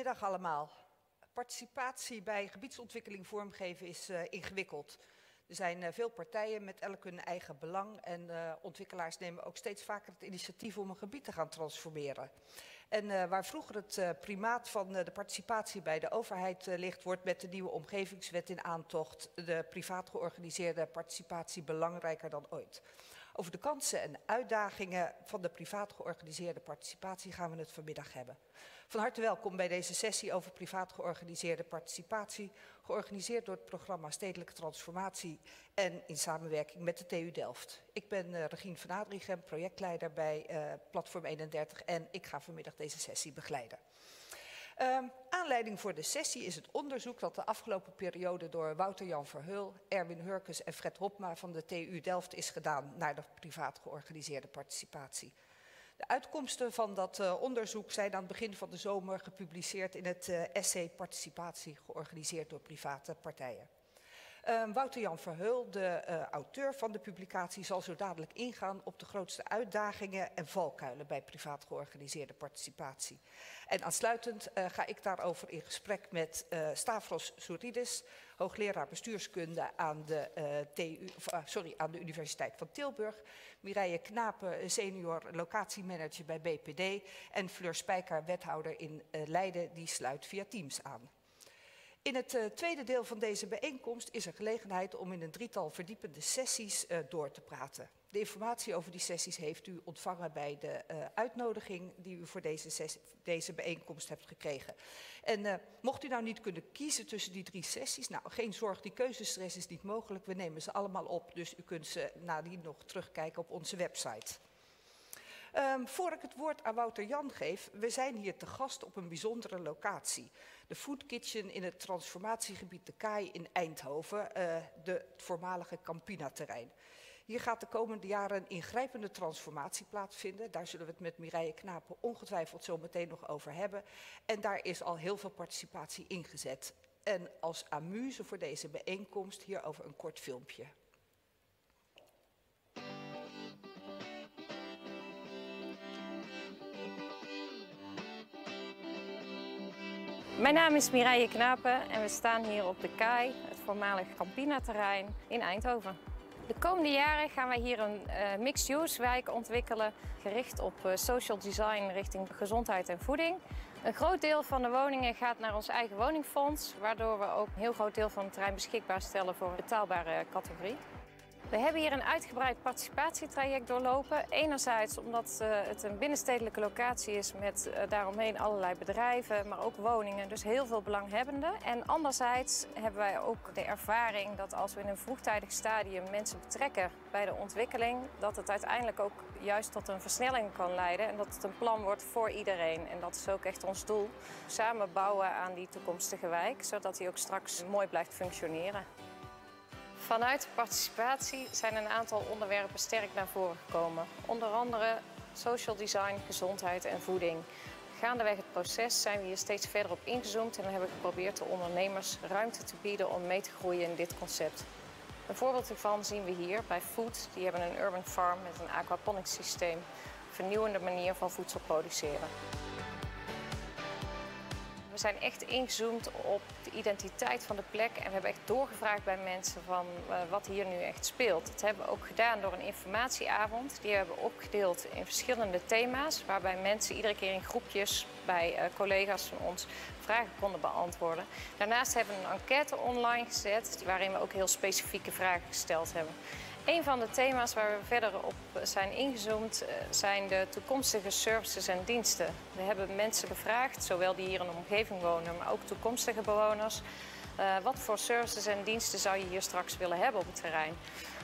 Goedemiddag allemaal. Participatie bij gebiedsontwikkeling vormgeven is uh, ingewikkeld. Er zijn uh, veel partijen met elk hun eigen belang en uh, ontwikkelaars nemen ook steeds vaker het initiatief om een gebied te gaan transformeren. En waar vroeger het primaat van de participatie bij de overheid ligt, wordt met de nieuwe omgevingswet in aantocht de privaat georganiseerde participatie belangrijker dan ooit. Over de kansen en uitdagingen van de privaat georganiseerde participatie gaan we het vanmiddag hebben. Van harte welkom bij deze sessie over privaat georganiseerde participatie, georganiseerd door het programma Stedelijke Transformatie en in samenwerking met de TU Delft. Ik ben uh, Regine van Adrichem, projectleider bij uh, Platform 31 en ik ga vanmiddag deze sessie begeleiden. Um, aanleiding voor de sessie is het onderzoek dat de afgelopen periode door Wouter-Jan Verheul, Erwin Hurkes en Fred Hopma van de TU Delft is gedaan naar de privaat georganiseerde participatie. De uitkomsten van dat uh, onderzoek zijn aan het begin van de zomer gepubliceerd in het uh, essay Participatie, georganiseerd door private partijen. Uh, Wouter-Jan Verheul, de uh, auteur van de publicatie, zal zo dadelijk ingaan op de grootste uitdagingen en valkuilen bij privaat georganiseerde participatie. En aansluitend uh, ga ik daarover in gesprek met Stavros Souridis, hoogleraar bestuurskunde aan de, TU, of, sorry, aan de Universiteit van Tilburg, Mireille Knapen, senior locatiemanager bij BPD en Fleur Spijker, wethouder in Leiden, die sluit via Teams aan. In het uh, tweede deel van deze bijeenkomst is er gelegenheid om in een drietal verdiepende sessies uh, door te praten. De informatie over die sessies heeft u ontvangen bij de uh, uitnodiging die u voor deze, deze bijeenkomst hebt gekregen. En mocht u nou niet kunnen kiezen tussen die drie sessies, nou geen zorg, die keuzestress is niet mogelijk. We nemen ze allemaal op, dus u kunt ze nadien nog terugkijken op onze website. Um, voor ik het woord aan Wouter Jan geef, we zijn hier te gast op een bijzondere locatie. De Food Kitchen in het transformatiegebied De Kaai in Eindhoven, uh, de, het voormalige Campina-terrein. Hier gaat de komende jaren een ingrijpende transformatie plaatsvinden. Daar zullen we het met Mireille Knapen ongetwijfeld zo meteen nog over hebben. En daar is al heel veel participatie ingezet. En als amuse voor deze bijeenkomst hierover een kort filmpje. Mijn naam is Mireille Knapen en we staan hier op de Kaai, het voormalig Campina-terrein in Eindhoven. De komende jaren gaan wij hier een uh, mixed-use wijk ontwikkelen, gericht op uh, social design richting gezondheid en voeding. Een groot deel van de woningen gaat naar ons eigen woningfonds, waardoor we ook een heel groot deel van het terrein beschikbaar stellen voor een betaalbare categorie. We hebben hier een uitgebreid participatietraject doorlopen. Enerzijds omdat uh, het een binnenstedelijke locatie is met uh, daaromheen allerlei bedrijven, maar ook woningen, dus heel veel belanghebbenden. En anderzijds hebben wij ook de ervaring dat als we in een vroegtijdig stadium mensen betrekken bij de ontwikkeling, dat het uiteindelijk ook juist tot een versnelling kan leiden en dat het een plan wordt voor iedereen. En dat is ook echt ons doel. Samen bouwen aan die toekomstige wijk, zodat die ook straks mooi blijft functioneren. Vanuit participatie zijn een aantal onderwerpen sterk naar voren gekomen. Onder andere social design, gezondheid en voeding. Gaandeweg het proces zijn we hier steeds verder op ingezoomd en hebben geprobeerd de ondernemers ruimte te bieden om mee te groeien in dit concept. Een voorbeeld hiervan zien we hier bij Food. Die hebben een urban farm met een aquaponics systeem. Vernieuwende manier van voedsel produceren. We zijn echt ingezoomd op de identiteit van de plek en we hebben echt doorgevraagd bij mensen van uh, wat hier nu echt speelt. Dat hebben we ook gedaan door een informatieavond. Die hebben we opgedeeld in verschillende thema's, waarbij mensen iedere keer in groepjes bij uh, collega's van ons vragen konden beantwoorden. Daarnaast hebben we een enquête online gezet, waarin we ook heel specifieke vragen gesteld hebben. Een van de thema's waar we verder op zijn ingezoomd zijn de toekomstige services en diensten. We hebben mensen gevraagd, zowel die hier in de omgeving wonen, maar ook toekomstige bewoners. Uh, wat voor services en diensten zou je hier straks willen hebben op het terrein?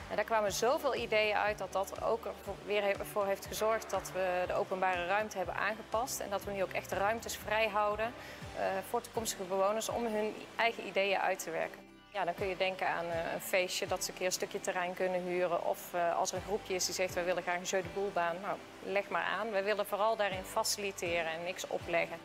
En daar kwamen zoveel ideeën uit dat dat ook er weer voor heeft gezorgd dat we de openbare ruimte hebben aangepast. En dat we nu ook echt ruimtes vrij houden uh, voor toekomstige bewoners om hun eigen ideeën uit te werken. Ja, dan kun je denken aan uh, een feestje dat ze een keer een stukje terrein kunnen huren. Of uh, als er een groepje is die zegt, we willen graag een jeu de boelbaan. Nou, leg maar aan. We willen vooral daarin faciliteren en niks opleggen.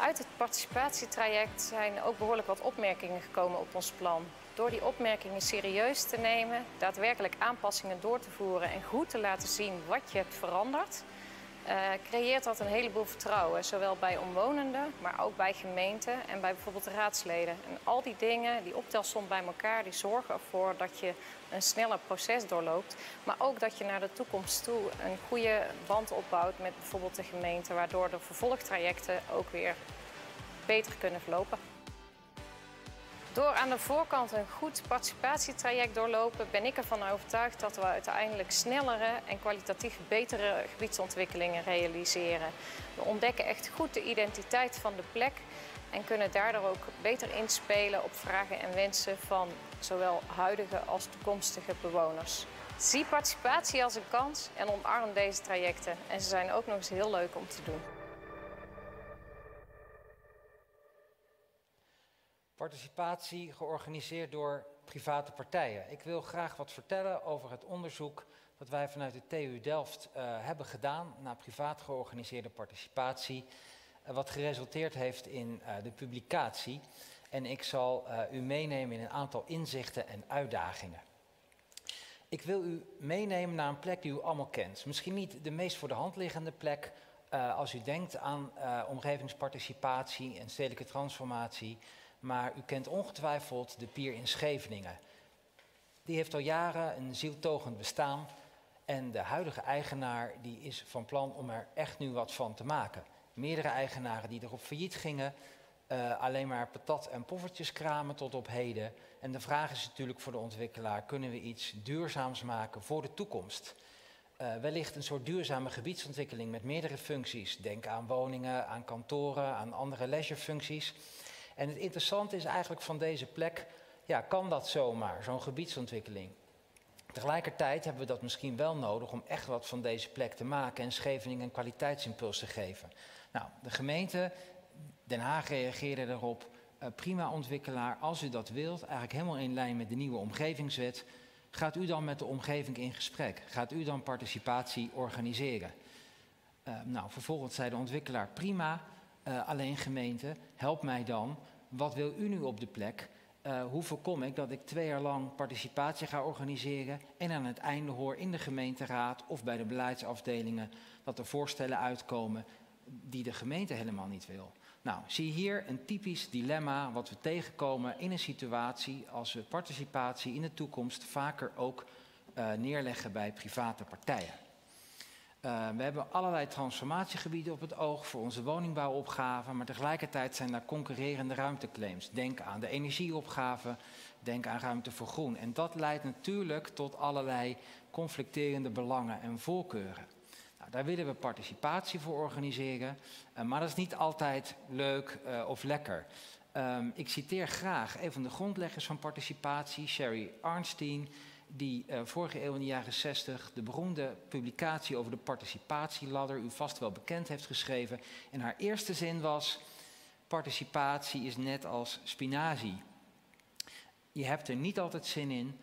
Uit het participatietraject zijn ook behoorlijk wat opmerkingen gekomen op ons plan. Door die opmerkingen serieus te nemen, daadwerkelijk aanpassingen door te voeren en goed te laten zien wat je hebt veranderd, uh, creëert dat een heleboel vertrouwen. Zowel bij omwonenden, maar ook bij gemeenten en bij bijvoorbeeld raadsleden. En al die dingen, die optelsom bij elkaar, die zorgen ervoor dat je een sneller proces doorloopt. Maar ook dat je naar de toekomst toe een goede band opbouwt met bijvoorbeeld de gemeente. Waardoor de vervolgtrajecten ook weer beter kunnen verlopen. Door aan de voorkant een goed participatietraject doorlopen ben ik ervan overtuigd dat we uiteindelijk snellere en kwalitatief betere gebiedsontwikkelingen realiseren. We ontdekken echt goed de identiteit van de plek en kunnen daardoor ook beter inspelen op vragen en wensen van zowel huidige als toekomstige bewoners. Zie participatie als een kans en omarm deze trajecten. En ze zijn ook nog eens heel leuk om te doen. Participatie georganiseerd door private partijen. Ik wil graag wat vertellen over het onderzoek dat wij vanuit de TU Delft uh, hebben gedaan naar privaat georganiseerde participatie. Uh, wat geresulteerd heeft in uh, de publicatie. En ik zal u meenemen in een aantal inzichten en uitdagingen. Ik wil u meenemen naar een plek die u allemaal kent. Misschien niet de meest voor de hand liggende plek als u denkt aan omgevingsparticipatie en stedelijke transformatie. Maar u kent ongetwijfeld de pier in Scheveningen. Die heeft al jaren een zieltogend bestaan. En de huidige eigenaar die is van plan om er echt nu wat van te maken. Meerdere eigenaren die erop failliet gingen. Uh, alleen maar patat en poffertjes kramen tot op heden. En de vraag is natuurlijk voor de ontwikkelaar: kunnen we iets duurzaams maken voor de toekomst? Uh, wellicht een soort duurzame gebiedsontwikkeling met meerdere functies. Denk aan woningen, aan kantoren, aan andere leisurefuncties. En het interessante is eigenlijk van deze plek, ja, kan dat zomaar, zo'n gebiedsontwikkeling? Tegelijkertijd hebben we dat misschien wel nodig om echt wat van deze plek te maken en Scheveningen een kwaliteitsimpuls te geven. Nou, de gemeente Den Haag reageerde erop. Uh, prima ontwikkelaar, als u dat wilt, eigenlijk helemaal in lijn met de nieuwe omgevingswet, gaat u dan met de omgeving in gesprek? Gaat u dan participatie organiseren? Uh, nou, vervolgens zei de ontwikkelaar prima, uh, alleen gemeente, help mij dan. Wat wil u nu op de plek? Uh, hoe voorkom ik dat ik twee jaar lang participatie ga organiseren en aan het einde hoor in de gemeenteraad of bij de beleidsafdelingen dat er voorstellen uitkomen die de gemeente helemaal niet wil? Nou, zie hier een typisch dilemma wat we tegenkomen in een situatie als we participatie in de toekomst vaker ook uh, neerleggen bij private partijen. Uh, we hebben allerlei transformatiegebieden op het oog voor onze woningbouwopgave, maar tegelijkertijd zijn daar concurrerende ruimteclaims. Denk aan de energieopgave, denk aan ruimte voor groen. En dat leidt natuurlijk tot allerlei conflicterende belangen en voorkeuren. Nou, daar willen we participatie voor organiseren, uh, maar dat is niet altijd leuk uh, of lekker. Um, ik citeer graag een van de grondleggers van participatie, Sherry Arnstein die uh, vorige eeuw in de jaren 60 de beroemde publicatie over de participatieladder, u vast wel bekend heeft geschreven. En haar eerste zin was, participatie is net als spinazie. Je hebt er niet altijd zin in,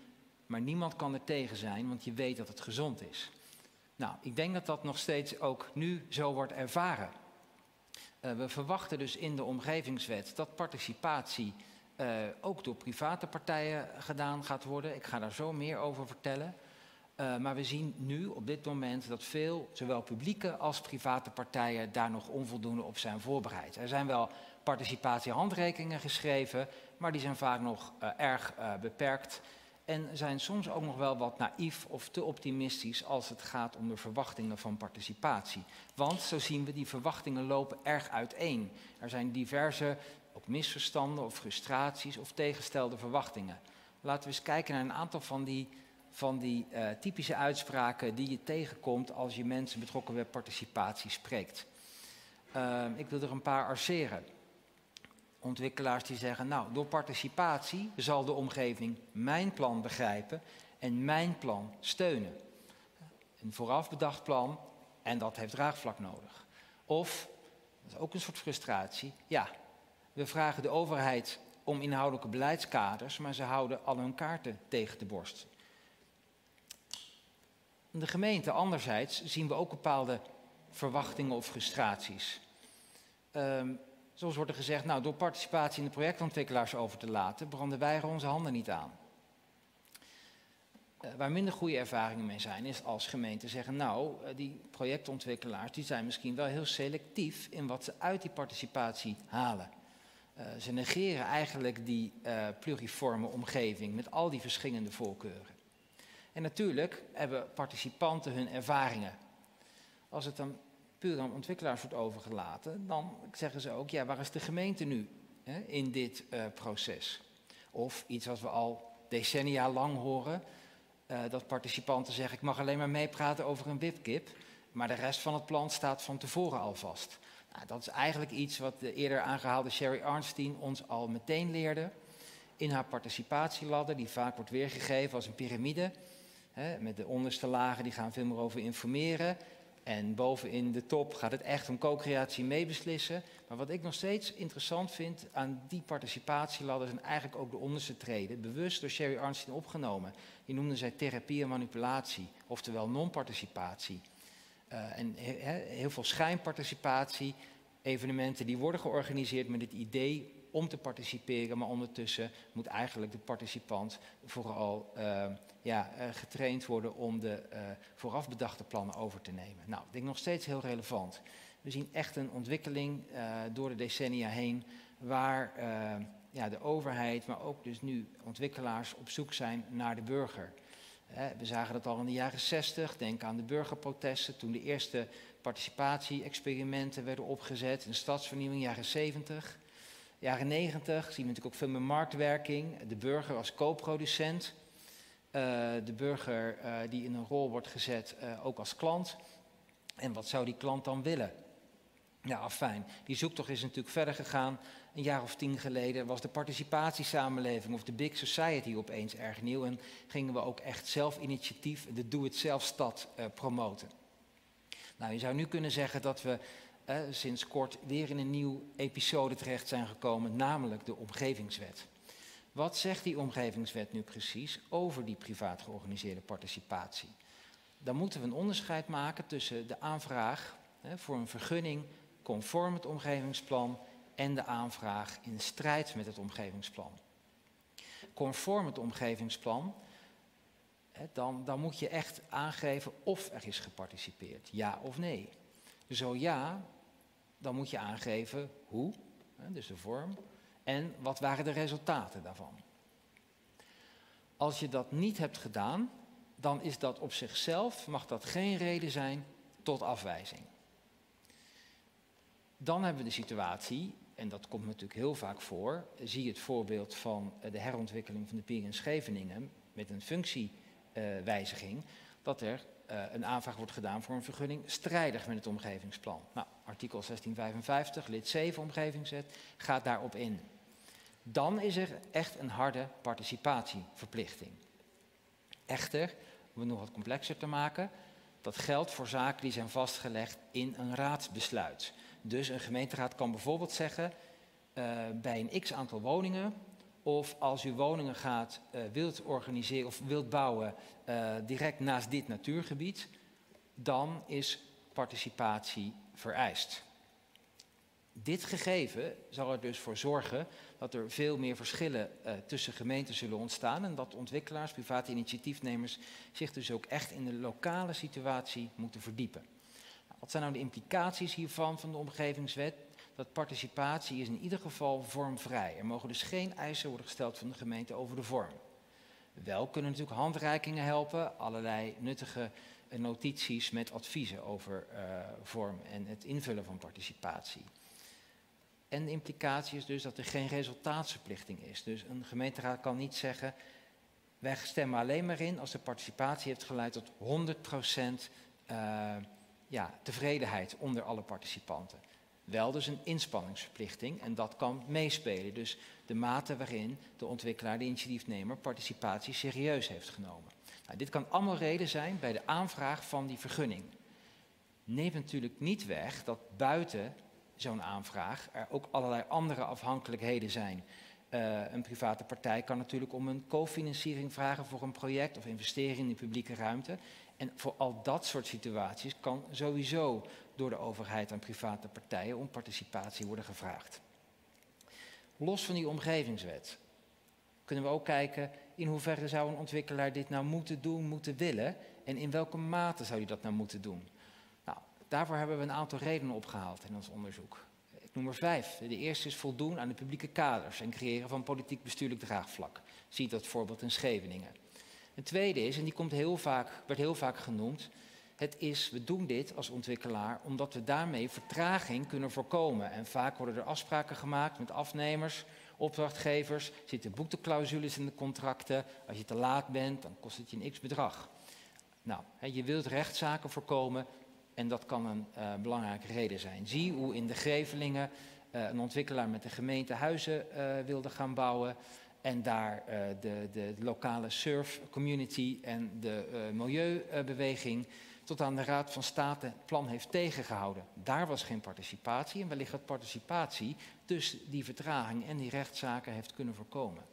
maar niemand kan er tegen zijn, want je weet dat het gezond is. Nou, ik denk dat dat nog steeds ook nu zo wordt ervaren. Uh, we verwachten dus in de omgevingswet dat participatie uh, ook door private partijen gedaan gaat worden. Ik ga daar zo meer over vertellen. Uh, maar we zien nu op dit moment dat veel, zowel publieke als private partijen, daar nog onvoldoende op zijn voorbereid. Er zijn wel participatiehandrekeningen geschreven, maar die zijn vaak nog uh, erg beperkt. En zijn soms ook nog wel wat naïef of te optimistisch als het gaat om de verwachtingen van participatie. Want zo zien we, die verwachtingen lopen erg uiteen. Er zijn diverse ook misverstanden of frustraties of tegenstelde verwachtingen. Laten we eens kijken naar een aantal van die, van die uh, typische uitspraken die je tegenkomt als je mensen betrokken bij participatie spreekt. Uh, ik wil er een paar arceren. Ontwikkelaars die zeggen, nou, door participatie zal de omgeving mijn plan begrijpen en mijn plan steunen. Een vooraf bedacht plan en dat heeft draagvlak nodig. Of, dat is ook een soort frustratie, ja, we vragen de overheid om inhoudelijke beleidskaders, maar ze houden al hun kaarten tegen de borst. De gemeente anderzijds zien we ook bepaalde verwachtingen of frustraties. Um, zoals wordt er gezegd, nou, door participatie in de projectontwikkelaars over te laten, branden wij er onze handen niet aan. Uh, waar minder goede ervaringen mee zijn, is als gemeenten zeggen, nou, uh, die projectontwikkelaars die zijn misschien wel heel selectief in wat ze uit die participatie halen. Uh, ze negeren eigenlijk die pluriforme omgeving met al die verschillende voorkeuren. En natuurlijk hebben participanten hun ervaringen. Als het dan puur aan ontwikkelaars wordt overgelaten, dan zeggen ze ook, ja, waar is de gemeente nu hè, in dit proces? Of iets wat we al decennia lang horen, dat participanten zeggen: ik mag alleen maar meepraten over een wipkip, maar de rest van het plan staat van tevoren al vast. Nou, dat is eigenlijk iets wat de eerder aangehaalde Sherry Arnstein ons al meteen leerde in haar participatieladder, die vaak wordt weergegeven als een piramide. Met de onderste lagen die gaan veel meer over informeren. En bovenin de top gaat het echt om co-creatie meebeslissen. Maar wat ik nog steeds interessant vind aan die participatieladder zijn eigenlijk ook de onderste treden, bewust door Sherry Arnstein opgenomen. Die noemde zij therapie en manipulatie, oftewel non-participatie. Uh, en he, heel veel schijnparticipatie, evenementen die worden georganiseerd met het idee om te participeren, maar ondertussen moet eigenlijk de participant vooral uh, ja, uh, getraind worden om de vooraf bedachte plannen over te nemen. Nou, ik denk nog steeds heel relevant. We zien echt een ontwikkeling door de decennia heen waar ja, de overheid, maar ook dus nu ontwikkelaars op zoek zijn naar de burger. We zagen dat al in de jaren 60, denk aan de burgerprotesten, toen de eerste participatie-experimenten werden opgezet, in de stadsvernieuwing, jaren 70 jaren 90 zien we natuurlijk ook veel meer marktwerking. De burger als co-producent. Uh, de burger uh, die in een rol wordt gezet uh, ook als klant. En wat zou die klant dan willen? Ja, fijn. Die zoektocht is natuurlijk verder gegaan. Een jaar of tien geleden was de participatiesamenleving of de big society opeens erg nieuw. En gingen we ook echt zelf initiatief, de doe-het-zelf-stad, promoten. Nou, je zou nu kunnen zeggen dat we eh, sinds kort weer in een nieuw episode terecht zijn gekomen, namelijk de omgevingswet. Wat zegt die omgevingswet nu precies over die privaat georganiseerde participatie? Dan moeten we een onderscheid maken tussen de aanvraag voor een vergunning conform het omgevingsplan en de aanvraag in strijd met het omgevingsplan. Conform het omgevingsplan, dan, dan moet je echt aangeven of er is geparticipeerd, ja of nee. Zo ja, dan moet je aangeven hoe, dus de vorm, en wat waren de resultaten daarvan. Als je dat niet hebt gedaan, dan is dat op zichzelf, mag dat geen reden zijn tot afwijzing. Dan hebben we de situatie, en dat komt natuurlijk heel vaak voor, zie het voorbeeld van de herontwikkeling van de Pier in Scheveningen met een functiewijziging, dat er uh, een aanvraag wordt gedaan voor een vergunning strijdig met het omgevingsplan. Nou, artikel 1655, lid 7 omgevingswet, gaat daarop in. Dan is er echt een harde participatieverplichting. Echter, om het nog wat complexer te maken, dat geldt voor zaken die zijn vastgelegd in een raadsbesluit. Dus een gemeenteraad kan bijvoorbeeld zeggen, uh, bij een x aantal woningen of als u woningen gaat, uh, wilt organiseren of wilt bouwen uh, direct naast dit natuurgebied, dan is participatie vereist. Dit gegeven zal er dus voor zorgen dat er veel meer verschillen tussen gemeenten zullen ontstaan en dat ontwikkelaars, private initiatiefnemers zich dus ook echt in de lokale situatie moeten verdiepen. Wat zijn nou de implicaties hiervan van de omgevingswet? dat participatie is in ieder geval vormvrij. Er mogen dus geen eisen worden gesteld van de gemeente over de vorm. Wel kunnen natuurlijk handreikingen helpen, allerlei nuttige eh, notities met adviezen over uh, vorm en het invullen van participatie. En de implicatie is dus dat er geen resultaatsverplichting is. Dus een gemeenteraad kan niet zeggen, wij stemmen alleen maar in als de participatie heeft geleid tot 100% uh, ja, tevredenheid onder alle participanten wel dus een inspanningsverplichting en dat kan meespelen. Dus de mate waarin de ontwikkelaar, de initiatiefnemer, participatie serieus heeft genomen. Nou, dit kan allemaal reden zijn bij de aanvraag van die vergunning. Neemt natuurlijk niet weg dat buiten zo'n aanvraag er ook allerlei andere afhankelijkheden zijn. Uh, een private partij kan natuurlijk om een cofinanciering vragen voor een project of investeren in de publieke ruimte. En voor al dat soort situaties kan sowieso door de overheid aan private partijen om participatie worden gevraagd. Los van die omgevingswet kunnen we ook kijken in hoeverre zou een ontwikkelaar dit nou moeten doen, moeten willen en in welke mate zou hij dat nou moeten doen. Nou, daarvoor hebben we een aantal redenen opgehaald in ons onderzoek. Ik noem er vijf. De eerste is voldoen aan de publieke kaders en creëren van politiek bestuurlijk draagvlak. Zie dat voorbeeld in Scheveningen. Een tweede is, en die komt heel vaak, werd heel vaak genoemd, het is, we doen dit als ontwikkelaar omdat we daarmee vertraging kunnen voorkomen. En vaak worden er afspraken gemaakt met afnemers, opdrachtgevers, zitten boeteclausules in de contracten. Als je te laat bent, dan kost het je een x bedrag. Nou, je wilt rechtszaken voorkomen en dat kan een uh, belangrijke reden zijn. Zie hoe in de Grevelingen uh, een ontwikkelaar met de gemeente huizen uh, wilde gaan bouwen en daar de, de, lokale surf community en de milieubeweging tot aan de Raad van State het plan heeft tegengehouden. Daar was geen participatie en wellicht dat participatie dus die vertraging en die rechtszaken heeft kunnen voorkomen.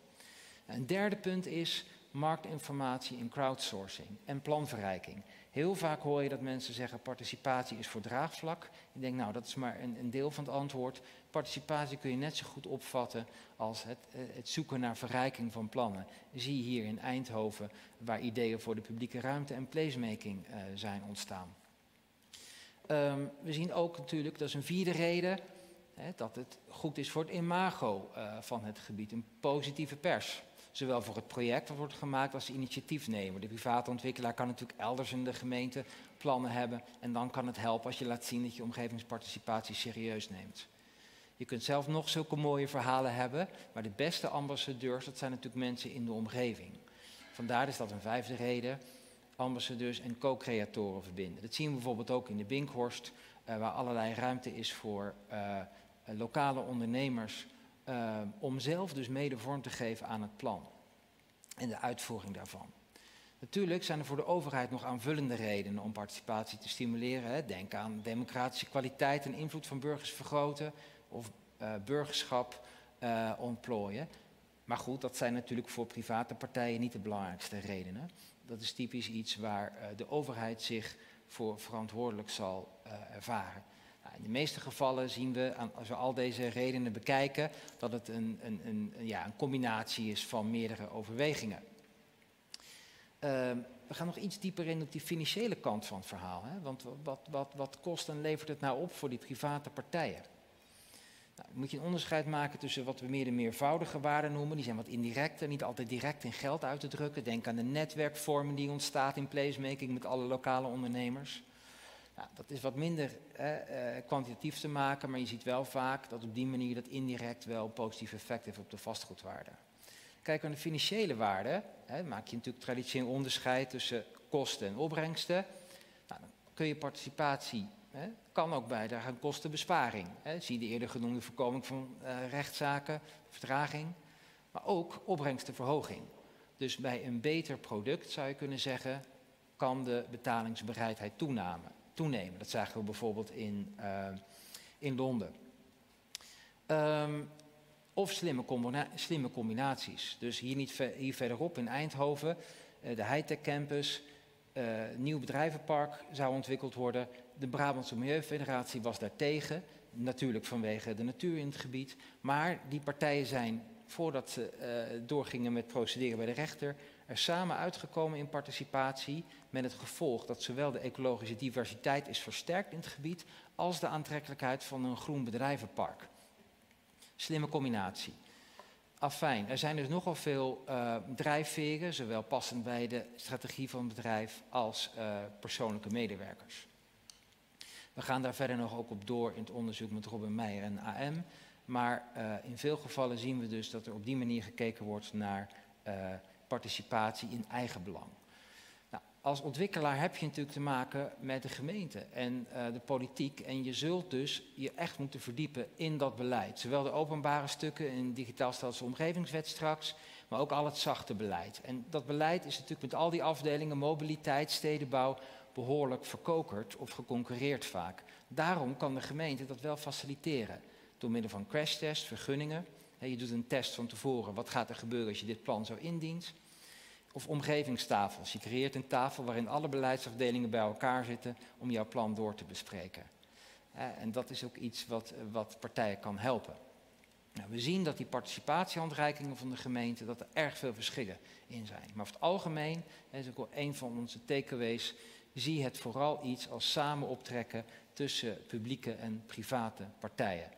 Een derde punt is marktinformatie en crowdsourcing en planverrijking. Heel vaak hoor je dat mensen zeggen participatie is voor draagvlak. Ik denk nou dat is maar een, een deel van het antwoord. Participatie kun je net zo goed opvatten als het, eh, het, zoeken naar verrijking van plannen. Zie hier in Eindhoven waar ideeën voor de publieke ruimte en placemaking uh, zijn ontstaan. Um, we zien ook natuurlijk, dat is een vierde reden, hè, dat het goed is voor het imago uh, van het gebied, een positieve pers. Zowel voor het project dat wordt gemaakt als de initiatiefnemer. De private ontwikkelaar kan natuurlijk elders in de gemeente plannen hebben. En dan kan het helpen als je laat zien dat je omgevingsparticipatie serieus neemt. Je kunt zelf nog zulke mooie verhalen hebben, maar de beste ambassadeurs, dat zijn natuurlijk mensen in de omgeving. Vandaar is dat een vijfde reden, ambassadeurs en co-creatoren verbinden. Dat zien we bijvoorbeeld ook in de Binkhorst, uh, waar allerlei ruimte is voor uh, lokale ondernemers uh, om zelf dus mede vorm te geven aan het plan en de uitvoering daarvan. Natuurlijk zijn er voor de overheid nog aanvullende redenen om participatie te stimuleren. Hè. Denk aan democratische kwaliteit en invloed van burgers vergroten of uh, burgerschap uh, ontplooien. Maar goed, dat zijn natuurlijk voor private partijen niet de belangrijkste redenen. Dat is typisch iets waar uh, de overheid zich voor verantwoordelijk zal ervaren. Nou, in de meeste gevallen zien we, als we al deze redenen bekijken, dat het een, een, een, ja, een combinatie is van meerdere overwegingen. Uh, we gaan nog iets dieper in op die financiële kant van het verhaal. Hè? Want wat, wat, wat kost en levert het nou op voor die private partijen? Nou, dan moet je een onderscheid maken tussen wat we meer de meervoudige waarden noemen. Die zijn wat indirecter, niet altijd direct in geld uit te drukken. Denk aan de netwerkvorming die ontstaat in placemaking met alle lokale ondernemers. Nou, dat is wat minder eh, kwantitatief te maken, maar je ziet wel vaak dat op die manier dat indirect wel positief effect heeft op de vastgoedwaarde. Kijk naar de financiële waarde, hè, maak je natuurlijk traditioneel onderscheid tussen kosten en opbrengsten. Nou, dan kun je participatie, hè, kan ook bijdragen aan kostenbesparing. Hè. Zie de eerder genoemde voorkoming van uh, rechtszaken, vertraging, maar ook opbrengstenverhoging. Dus bij een beter product zou je kunnen zeggen, kan de betalingsbereidheid toenemen toenemen. Dat zagen we bijvoorbeeld in, uh, in Londen. Um, of slimme, slimme, combinaties. Dus hier, niet hier verderop in Eindhoven, uh, de Hightech Campus, uh, nieuw bedrijvenpark zou ontwikkeld worden. De Brabantse Milieufederatie was daartegen, natuurlijk vanwege de natuur in het gebied. Maar die partijen zijn, voordat ze doorgingen met procederen bij de rechter, er samen uitgekomen in participatie met het gevolg dat zowel de ecologische diversiteit is versterkt in het gebied als de aantrekkelijkheid van een groen bedrijvenpark. Slimme combinatie. Afijn, er zijn dus nogal veel uh, drijfveren, zowel passend bij de strategie van het bedrijf als uh, persoonlijke medewerkers. We gaan daar verder nog ook op door in het onderzoek met Robin Meijer en AM. Maar uh, in veel gevallen zien we dus dat er op die manier gekeken wordt naar participatie in eigen belang. Nou, als ontwikkelaar heb je natuurlijk te maken met de gemeente en uh, de politiek. En je zult dus je echt moeten verdiepen in dat beleid. Zowel de openbare stukken in digitaal stelsel omgevingswet straks, maar ook al het zachte beleid. En dat beleid is natuurlijk met al die afdelingen, mobiliteit, stedenbouw, behoorlijk verkokerd of geconcurreerd vaak. Daarom kan de gemeente dat wel faciliteren. Door middel van crashtest, vergunningen. Je doet een test van tevoren. Wat gaat er gebeuren als je dit plan zo indient? Of omgevingstafels. Je creëert een tafel waarin alle beleidsafdelingen bij elkaar zitten om jouw plan door te bespreken. En dat is ook iets wat, wat partijen kan helpen. Nou, we zien dat die participatiehandreikingen van de gemeente, dat er erg veel verschillen in zijn. Maar over het algemeen, dat is ook wel een van onze takeaways, zie het vooral iets als samen optrekken tussen publieke en private partijen.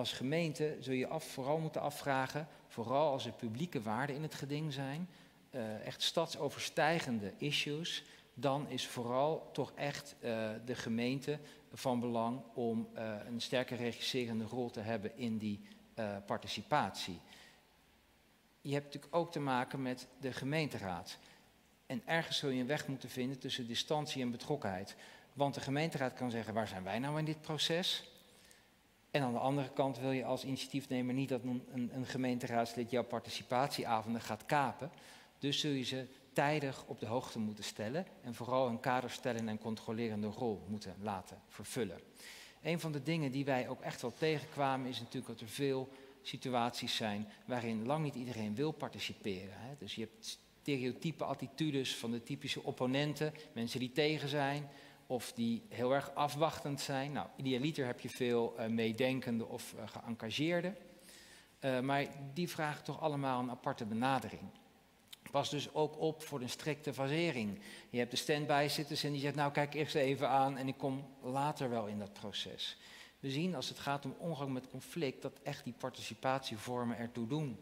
Als gemeente zul je af, vooral moeten afvragen, vooral als er publieke waarden in het geding zijn, uh, echt stadsoverstijgende issues, dan is vooral toch echt uh, de gemeente van belang om uh, een sterke regisserende rol te hebben in die participatie. Je hebt natuurlijk ook te maken met de gemeenteraad. En ergens zul je een weg moeten vinden tussen distantie en betrokkenheid. Want de gemeenteraad kan zeggen, waar zijn wij nou in dit proces? En aan de andere kant wil je als initiatiefnemer niet dat een, een, een gemeenteraadslid jouw participatieavonden gaat kapen. Dus zul je ze tijdig op de hoogte moeten stellen en vooral een kaderstellen en controlerende rol moeten laten vervullen. Een van de dingen die wij ook echt wel tegenkwamen is natuurlijk dat er veel situaties zijn waarin lang niet iedereen wil participeren. Hè. Dus je hebt stereotype attitudes van de typische opponenten, mensen die tegen zijn of die heel erg afwachtend zijn. Nou, idealiter heb je veel uh, meedenkende of uh, maar die vragen toch allemaal een aparte benadering. Pas dus ook op voor een strikte fasering. Je hebt de stand-by zitters en die zegt, nou kijk eerst even aan en ik kom later wel in dat proces. We zien als het gaat om omgang met conflict dat echt die participatievormen ertoe doen.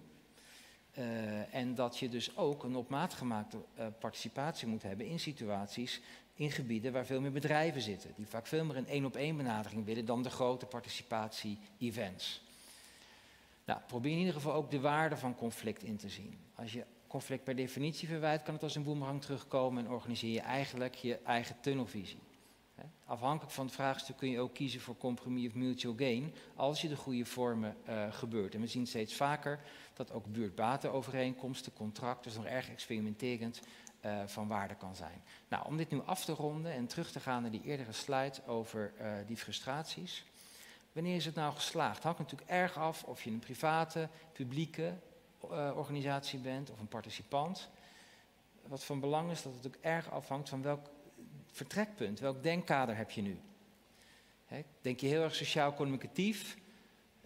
En dat je dus ook een op maat gemaakte participatie moet hebben in situaties, in gebieden waar veel meer bedrijven zitten. Die vaak veel meer een één-op-één benadering willen dan de grote participatie-events. Nou, probeer in ieder geval ook de waarde van conflict in te zien. Als je conflict per definitie verwijt, kan het als een boemerang terugkomen en organiseer je eigenlijk je eigen tunnelvisie. Afhankelijk van het vraagstuk kun je ook kiezen voor compromis of mutual gain, als je de goede vormen uh, gebeurt. En we zien steeds vaker dat ook buurtbatenovereenkomsten, contracten, nog erg experimenterend uh, van waarde kan zijn. Nou, om dit nu af te ronden en terug te gaan naar die eerdere slide over uh, die frustraties. Wanneer is het nou geslaagd? Hangt natuurlijk erg af of je een private, publieke uh, organisatie bent of een participant. Wat van belang is dat het ook erg afhangt van welk vertrekpunt, welk denkkader heb je nu. Denk je heel erg sociaal-communicatief,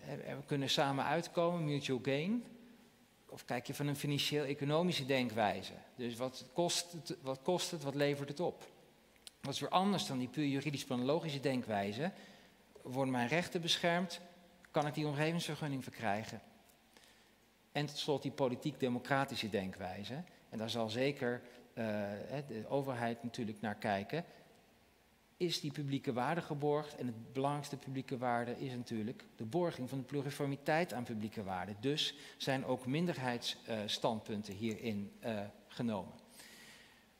we kunnen samen uitkomen, mutual gain. Of kijk je van een financieel-economische denkwijze. Dus wat kost, het, wat kost het, wat levert het op? Wat is weer anders dan die puur juridisch-planologische denkwijze? Worden mijn rechten beschermd? Kan ik die omgevingsvergunning verkrijgen? En tot slot die politiek-democratische denkwijze. En daar zal zeker uh, de overheid natuurlijk naar kijken. Is die publieke waarde geborgd? En het belangrijkste publieke waarde is natuurlijk de borging van de pluriformiteit aan publieke waarden. Dus zijn ook minderheidsstandpunten hierin uh, genomen.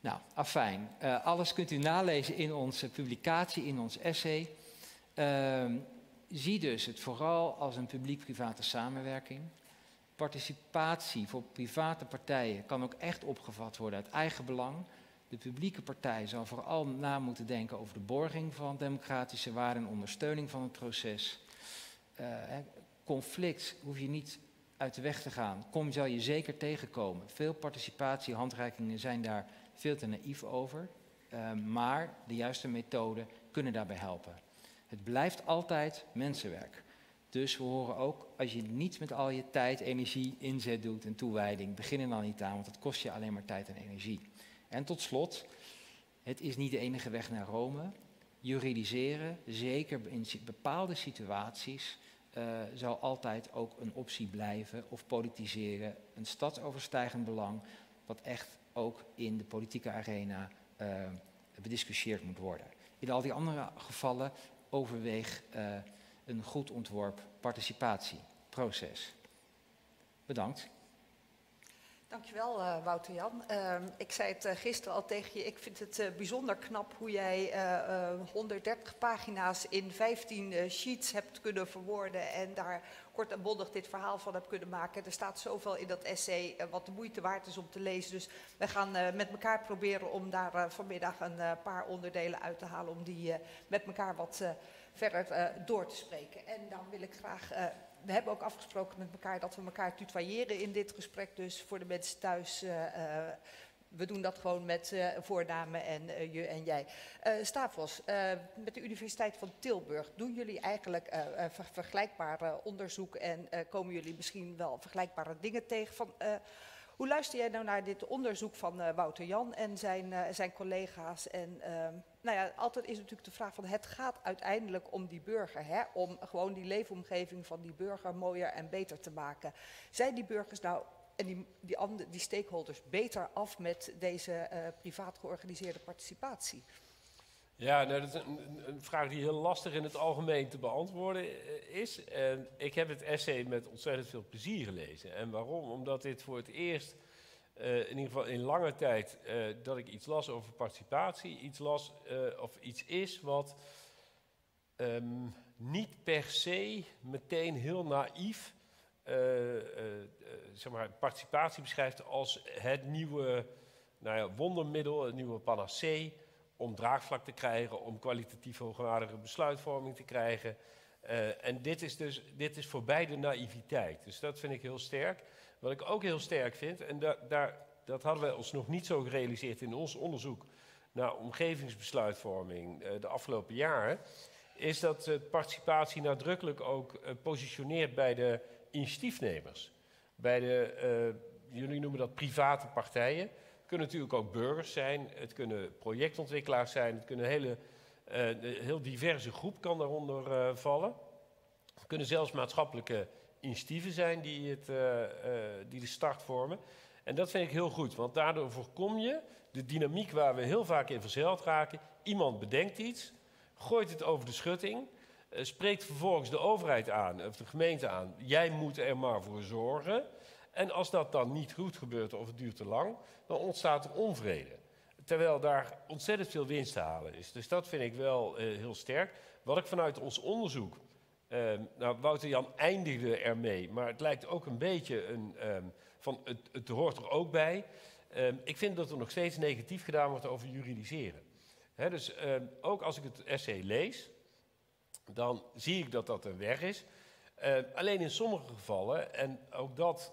Nou, afijn. Uh, alles kunt u nalezen in onze publicatie, in ons essay. Uh, zie dus het vooral als een publiek-private samenwerking. Participatie voor private partijen kan ook echt opgevat worden uit eigen belang. De publieke partij zal vooral na moeten denken over de borging van democratische waarden en ondersteuning van het proces. Uh, conflict hoef je niet uit de weg te gaan. Kom zal je zeker tegenkomen. Veel participatiehandreikingen zijn daar veel te naïef over. Uh, maar de juiste methoden kunnen daarbij helpen. Het blijft altijd mensenwerk. Dus we horen ook, als je niets met al je tijd, energie, inzet doet en toewijding, begin er dan niet aan, want dat kost je alleen maar tijd en energie. En tot slot, het is niet de enige weg naar Rome. Juridiseren, zeker in bepaalde situaties, uh, zal altijd ook een optie blijven. Of politiseren, een stadsoverstijgend belang, wat echt ook in de politieke arena uh, bediscussieerd moet worden. In al die andere gevallen overweeg uh, een goed ontworpen participatieproces. Bedankt. Dankjewel, uh, Wouter Jan. Uh, ik zei het uh, gisteren al tegen je. Ik vind het uh, bijzonder knap hoe jij 130 pagina's in 15 sheets hebt kunnen verwoorden. En daar kort en bondig dit verhaal van hebt kunnen maken. Er staat zoveel in dat essay wat de moeite waard is om te lezen. Dus we gaan met elkaar proberen om daar vanmiddag een paar onderdelen uit te halen. Om die met elkaar wat verder door te spreken. En dan wil ik graag we hebben ook afgesproken met elkaar dat we elkaar tutoyeren in dit gesprek. Dus voor de mensen thuis, uh, uh, we doen dat gewoon met uh, voornamen en je en jij. Stavros, met de Universiteit van Tilburg, doen jullie eigenlijk ver vergelijkbare onderzoek en komen jullie misschien wel vergelijkbare dingen tegen? Van, hoe luister jij nou naar dit onderzoek van Wouter Jan en zijn, zijn collega's? En ehm, nou ja, altijd is natuurlijk de vraag van het gaat uiteindelijk om die burger, hè? om gewoon die leefomgeving van die burger mooier en beter te maken. Zijn die burgers nou en die, die, die stakeholders beter af met deze uh, privaat georganiseerde participatie? Ja, nou, dat is een, vraag die heel lastig in het algemeen te beantwoorden uh, is. En ik heb het essay met ontzettend veel plezier gelezen. En waarom? Omdat dit voor het eerst, uh, in ieder geval in lange tijd, dat ik iets las over participatie, iets las of iets is wat um, niet per se meteen heel naïef zeg maar, participatie beschrijft als het nieuwe nou ja, wondermiddel, het nieuwe panacee om draagvlak te krijgen, om kwalitatief hoogwaardige besluitvorming te krijgen. Uh, en dit is dus dit is voorbij de naïviteit. Dus dat vind ik heel sterk. Wat ik ook heel sterk vind, en da daar, dat hadden we ons nog niet zo gerealiseerd in ons onderzoek naar omgevingsbesluitvorming uh, de afgelopen jaren, is dat participatie nadrukkelijk ook positioneert bij de initiatiefnemers. Bij de, jullie noemen dat private partijen. Kunnen natuurlijk ook burgers zijn, het kunnen projectontwikkelaars zijn, het kunnen een hele, uh, heel diverse groep kan daaronder uh, vallen. Het kunnen zelfs maatschappelijke initiatieven zijn die, het, die de start vormen. En dat vind ik heel goed, want daardoor voorkom je de dynamiek waar we heel vaak in verzeild raken. Iemand bedenkt iets, gooit het over de schutting spreekt vervolgens de overheid aan, of de gemeente aan. Jij moet er maar voor zorgen. En als dat dan niet goed gebeurt of het duurt te lang, dan ontstaat er onvrede. Terwijl daar ontzettend veel winst te halen is. Dus dat vind ik wel uh, heel sterk. Wat ik vanuit ons onderzoek. Uh, nou, Wouter Jan eindigde ermee, maar het lijkt ook een beetje een. Um, van het, het hoort er ook bij. Um, ik vind dat er nog steeds negatief gedaan wordt over juridiseren. Dus ook als ik het essay lees, dan zie ik dat dat een weg is. Alleen in sommige gevallen, en ook dat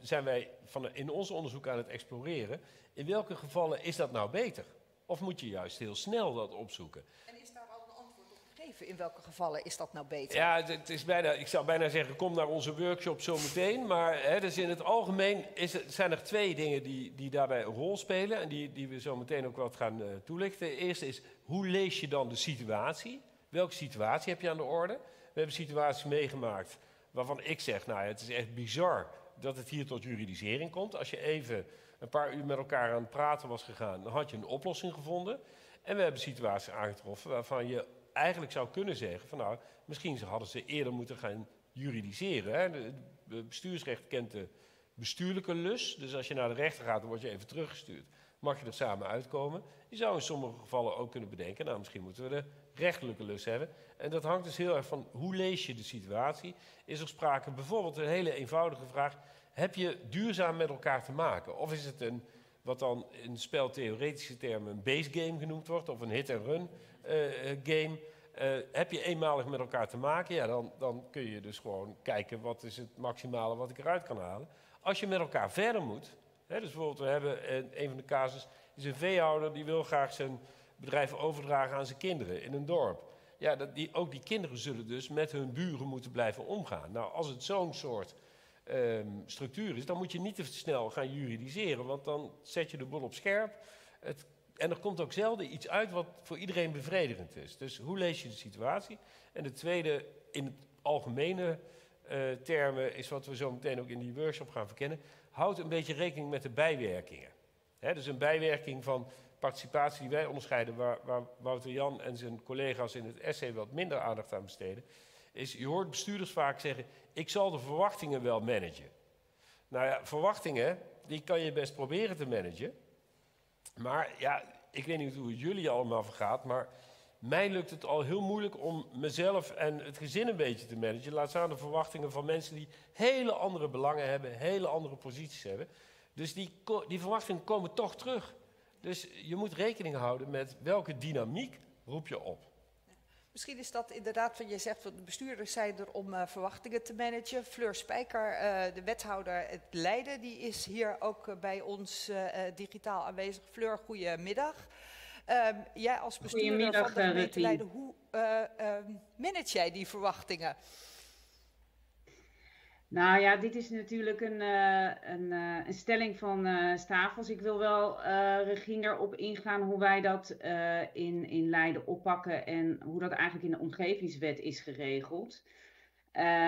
zijn wij van, in ons onderzoek aan het exploreren, in welke gevallen is dat nou beter? Of moet je juist heel snel dat opzoeken? En is daar al een antwoord op gegeven? In welke gevallen is dat nou beter? Ja, het is bijna, ik zou bijna zeggen, kom naar onze workshop zometeen. Maar hè, dus in het algemeen is zijn er twee dingen die, die daarbij een rol spelen. En die, die we zo meteen ook wat gaan uh, toelichten. De eerste is, hoe lees je dan de situatie? Welke situatie heb je aan de orde? We hebben situaties meegemaakt waarvan ik zeg, nou het is echt bizar dat het hier tot juridisering komt. Als je even een paar uur met elkaar aan het praten was gegaan, dan had je een oplossing gevonden. En we hebben situaties aangetroffen waarvan je eigenlijk zou kunnen zeggen van nou, misschien hadden ze eerder moeten gaan juridiseren. Hè. Het bestuursrecht kent de bestuurlijke lus, dus als je naar de rechter gaat, dan word je even teruggestuurd. Mag je er samen uitkomen? Je zou in sommige gevallen ook kunnen bedenken, nou misschien moeten we de rechtelijke lus hebben. En dat hangt dus heel erg van hoe lees je de situatie. Is er sprake, bijvoorbeeld een hele eenvoudige vraag, heb je duurzaam met elkaar te maken? Of is het een, wat dan in speltheoretische termen een base game genoemd wordt, of een hit-and-run uh, game? Uh, heb je eenmalig met elkaar te maken, ja, dan, dan kun je dus gewoon kijken wat is het maximale wat ik eruit kan halen. Als je met elkaar verder moet, hè, dus bijvoorbeeld we hebben een, een van de casus, is een veehouder die wil graag zijn bedrijf overdragen aan zijn kinderen in een dorp. Ja, dat die, ook die kinderen zullen dus met hun buren moeten blijven omgaan. Nou, als het zo'n soort um, structuur is, dan moet je niet te snel gaan juridiseren, want dan zet je de boel op scherp. Het, en er komt ook zelden iets uit wat voor iedereen bevredigend is. Dus hoe lees je de situatie? En de tweede, in het algemene uh, termen, is wat we zo meteen ook in die workshop gaan verkennen. Houd een beetje rekening met de bijwerkingen. Dus een bijwerking van participatie die wij onderscheiden, waar, waar Wouter Jan en zijn collega's in het essay wat minder aandacht aan besteden, is je hoort bestuurders vaak zeggen, ik zal de verwachtingen wel managen. Nou ja, verwachtingen, die kan je best proberen te managen. Maar ja, ik weet niet hoe het jullie allemaal vergaat, maar mij lukt het al heel moeilijk om mezelf en het gezin een beetje te managen. Laat staan de verwachtingen van mensen die hele andere belangen hebben, hele andere posities hebben. Dus die, die verwachtingen komen toch terug. Dus je moet rekening houden met welke dynamiek roep je op. Misschien is dat inderdaad wat je zegt, van de bestuurders zijn er om uh, verwachtingen te managen. Fleur Spijker, uh, de wethouder het Leiden, die is hier ook uh, bij ons digitaal aanwezig. Fleur, goedemiddag. Um, jij als bestuurder van de gemeente Leiden, hoe ehm, manage jij die verwachtingen? Nou ja, dit is natuurlijk een, uh, een, uh, een, stelling van uh, Stavels. Ik wil wel, Regine, erop ingaan hoe wij dat in, in Leiden oppakken en hoe dat eigenlijk in de omgevingswet is geregeld.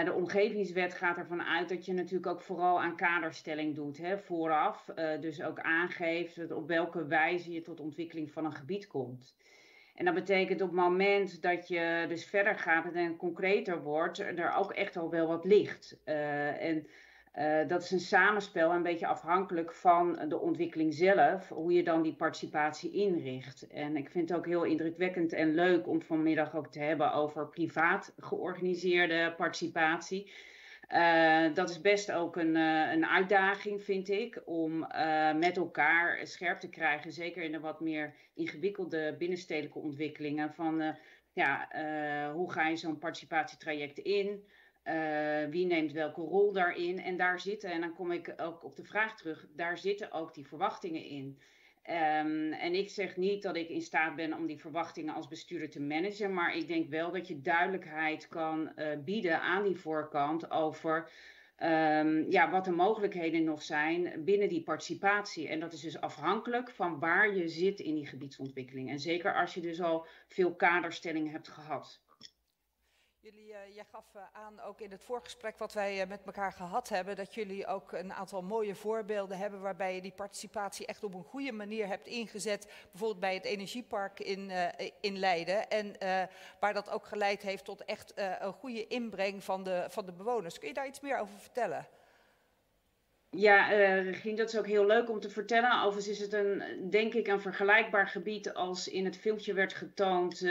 de omgevingswet gaat ervan uit dat je natuurlijk ook vooral aan kaderstelling doet hè, vooraf. dus ook aangeeft op welke wijze je tot ontwikkeling van een gebied komt. En dat betekent op het moment dat je dus verder gaat en concreter wordt, er ook echt al wel wat ligt. Uh, en uh, dat is een samenspel, een beetje afhankelijk van de ontwikkeling zelf, hoe je dan die participatie inricht. En ik vind het ook heel indrukwekkend en leuk om vanmiddag ook te hebben over privaat georganiseerde participatie. Uh, dat is best ook een, uh, een uitdaging, vind ik, om uh, met elkaar scherp te krijgen, zeker in de wat meer ingewikkelde binnenstedelijke ontwikkelingen, van ja, hoe ga je zo'n participatietraject in? wie neemt welke rol daarin? En daar zitten, en dan kom ik ook op de vraag terug, daar zitten ook die verwachtingen in. Um, en ik zeg niet dat ik in staat ben om die verwachtingen als bestuurder te managen, maar ik denk wel dat je duidelijkheid kan uh, bieden aan die voorkant over um, ja, wat de mogelijkheden nog zijn binnen die participatie. En dat is dus afhankelijk van waar je zit in die gebiedsontwikkeling. En zeker als je dus al veel kaderstellingen hebt gehad. Jullie, uh, jij gaf uh, aan, ook in het voorgesprek wat wij uh, met elkaar gehad hebben, dat jullie ook een aantal mooie voorbeelden hebben waarbij je die participatie echt op een goede manier hebt ingezet. Bijvoorbeeld bij het energiepark in, in Leiden. En waar dat ook geleid heeft tot echt een goede inbreng van de, van de bewoners. Kun je daar iets meer over vertellen? Ja, uh, Regine, dat is ook heel leuk om te vertellen. Overigens is het een, denk ik, een vergelijkbaar gebied als in het filmpje werd getoond uh,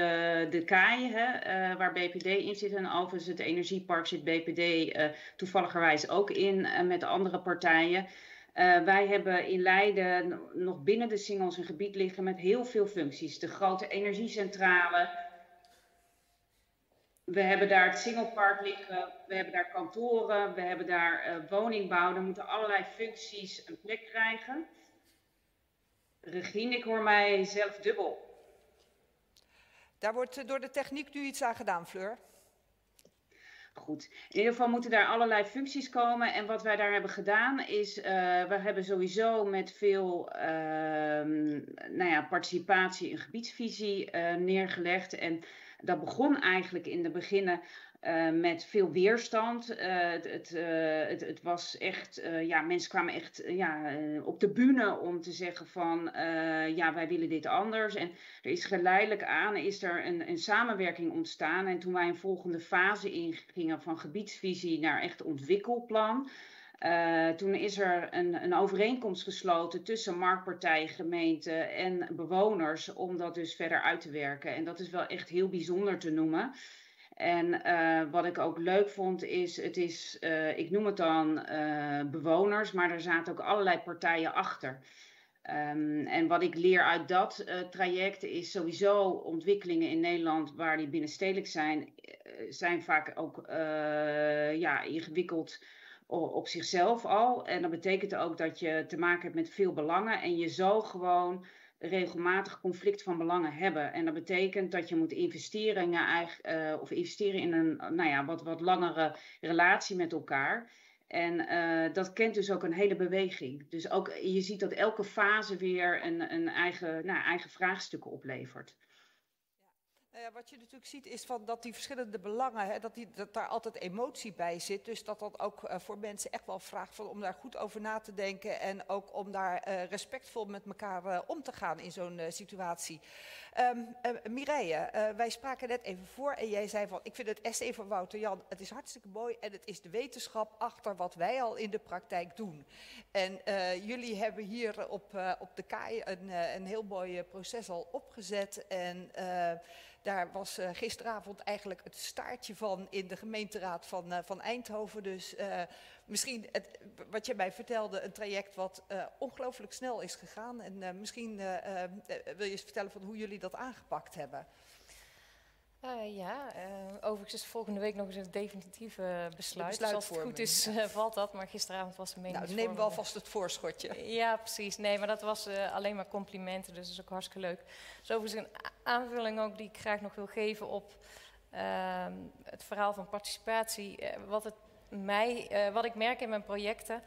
de Kaai, uh, waar BPD in zit. En overigens het energiepark zit BPD toevalligerwijs ook in met andere partijen. wij hebben in Leiden nog binnen de singles een gebied liggen met heel veel functies. De grote energiecentrale, we hebben daar het Singlepark liggen, we hebben daar kantoren, we hebben daar uh, woningbouw. Er moeten allerlei functies een plek krijgen. Regine, ik hoor mij zelf dubbel. Daar wordt eh, door de techniek nu iets aan gedaan, Fleur. Goed. In ieder geval moeten daar allerlei functies komen. En wat wij daar hebben gedaan is, uh, we hebben sowieso met veel uh, nou ja, participatie een gebiedsvisie uh, neergelegd. En dat begon eigenlijk in de beginnen uh, met veel weerstand. Uh, het, uh, het, het, was echt, ja, mensen kwamen echt ja, op de bühne om te zeggen van, ja, wij willen dit anders. En er is geleidelijk aan, is er een, een samenwerking ontstaan. En toen wij een volgende fase ingingen van gebiedsvisie naar echt ontwikkelplan. Uh, toen is er een, een, overeenkomst gesloten tussen marktpartij, gemeente en bewoners om dat dus verder uit te werken. En dat is wel echt heel bijzonder te noemen. En uh, wat ik ook leuk vond is, het is, uh, ik noem het dan bewoners, maar er zaten ook allerlei partijen achter. Um, en wat ik leer uit dat traject is sowieso ontwikkelingen in Nederland waar die binnenstedelijk zijn, zijn vaak ook ja, ingewikkeld op zichzelf al. En dat betekent ook dat je te maken hebt met veel belangen en je zo gewoon regelmatig conflict van belangen hebben. En dat betekent dat je moet investeren eigen, uh, of investeren in een nou ja, wat, wat langere relatie met elkaar. En uh, dat kent dus ook een hele beweging. Dus ook, je ziet dat elke fase weer een, een eigen, nou, eigen vraagstukken oplevert. Uh, wat je natuurlijk ziet is van dat die verschillende belangen, hè, dat, die, dat daar altijd emotie bij zit. Dus dat dat ook uh, voor mensen echt wel vraagt van, om daar goed over na te denken. En ook om daar uh, respectvol met elkaar om te gaan in zo'n situatie. Um, Mireille, wij spraken net even voor en jij zei van, ik vind het essay van Wouter Jan, het is hartstikke mooi. En het is de wetenschap achter wat wij al in de praktijk doen. En jullie hebben hier op, op de KAI een, een heel mooi proces al opgezet. En daar was uh, gisteravond eigenlijk het staartje van in de gemeenteraad van, uh, van Eindhoven. Dus uh, misschien het, wat je mij vertelde, een traject wat ongelooflijk snel is gegaan. En misschien wil je eens vertellen van hoe jullie dat aangepakt hebben. Uh, ja, uh, overigens is volgende week nog eens een definitieve besluit. Dus als het goed is, uh, valt dat. Maar gisteravond was de mening. Nou, neem wel vast het voorschotje. Ja, precies. Nee, maar dat was alleen maar complimenten, dus dat is ook hartstikke leuk. Dus overigens een aanvulling ook die ik graag nog wil geven op ehm, het verhaal van participatie. wat, het mij, wat ik merk in mijn projecten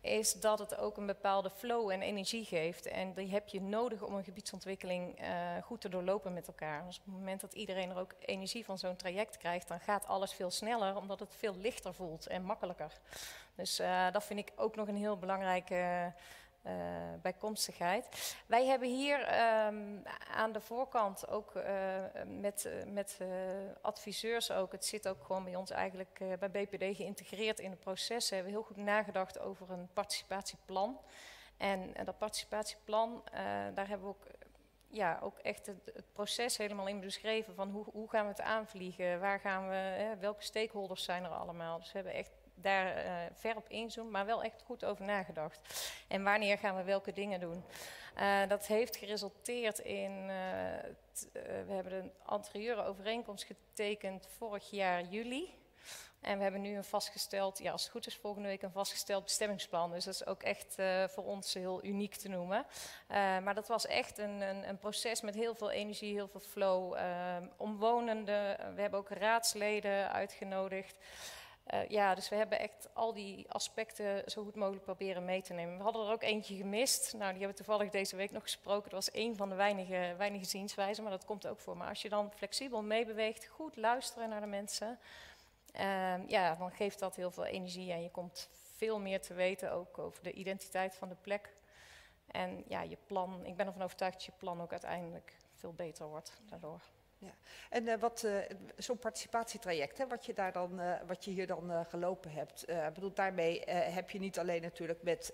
is dat het ook een bepaalde flow en energie geeft. En die heb je nodig om een gebiedsontwikkeling uh, goed te doorlopen met elkaar. Dus op het moment dat iedereen er ook energie van zo'n traject krijgt, dan gaat alles veel sneller, omdat het veel lichter voelt en makkelijker. Dus uh, dat vind ik ook nog een heel belangrijke uh, bijkomstigheid. Wij hebben hier um, aan de voorkant ook uh, met, met uh, adviseurs ook, het zit ook gewoon bij ons eigenlijk bij BPD geïntegreerd in het proces. We hebben heel goed nagedacht over een participatieplan. En, en dat participatieplan, daar hebben we ook ja, ook echt het, het, proces helemaal in beschreven van hoe, hoe gaan we het aanvliegen, waar gaan we, hè, welke stakeholders zijn er allemaal. Dus we hebben echt daar uh, ver op inzoomen, maar wel echt goed over nagedacht. En wanneer gaan we welke dingen doen? Uh, dat heeft geresulteerd in, uh, we hebben een anterieure overeenkomst getekend vorig jaar juli. En we hebben nu een vastgesteld, ja als het goed is volgende week een vastgesteld bestemmingsplan. Dus dat is ook echt voor ons heel uniek te noemen. maar dat was echt een, een, een, proces met heel veel energie, heel veel flow. omwonenden, we hebben ook raadsleden uitgenodigd. Uh, ja, dus we hebben echt al die aspecten zo goed mogelijk proberen mee te nemen. We hadden er ook eentje gemist. Nou, die hebben we toevallig deze week nog gesproken. Dat was één van de weinige, weinige zienswijzen, maar dat komt ook voor. Maar als je dan flexibel meebeweegt, goed luisteren naar de mensen, uh, ja, dan geeft dat heel veel energie en je komt veel meer te weten ook over de identiteit van de plek. En ja, je plan, ik ben ervan overtuigd dat je plan ook uiteindelijk veel beter wordt daardoor. Ja. En uh, wat uh, zo'n participatietraject, hè, wat, je daar dan, uh, wat je hier dan gelopen hebt, bedoel, daarmee heb je niet alleen natuurlijk met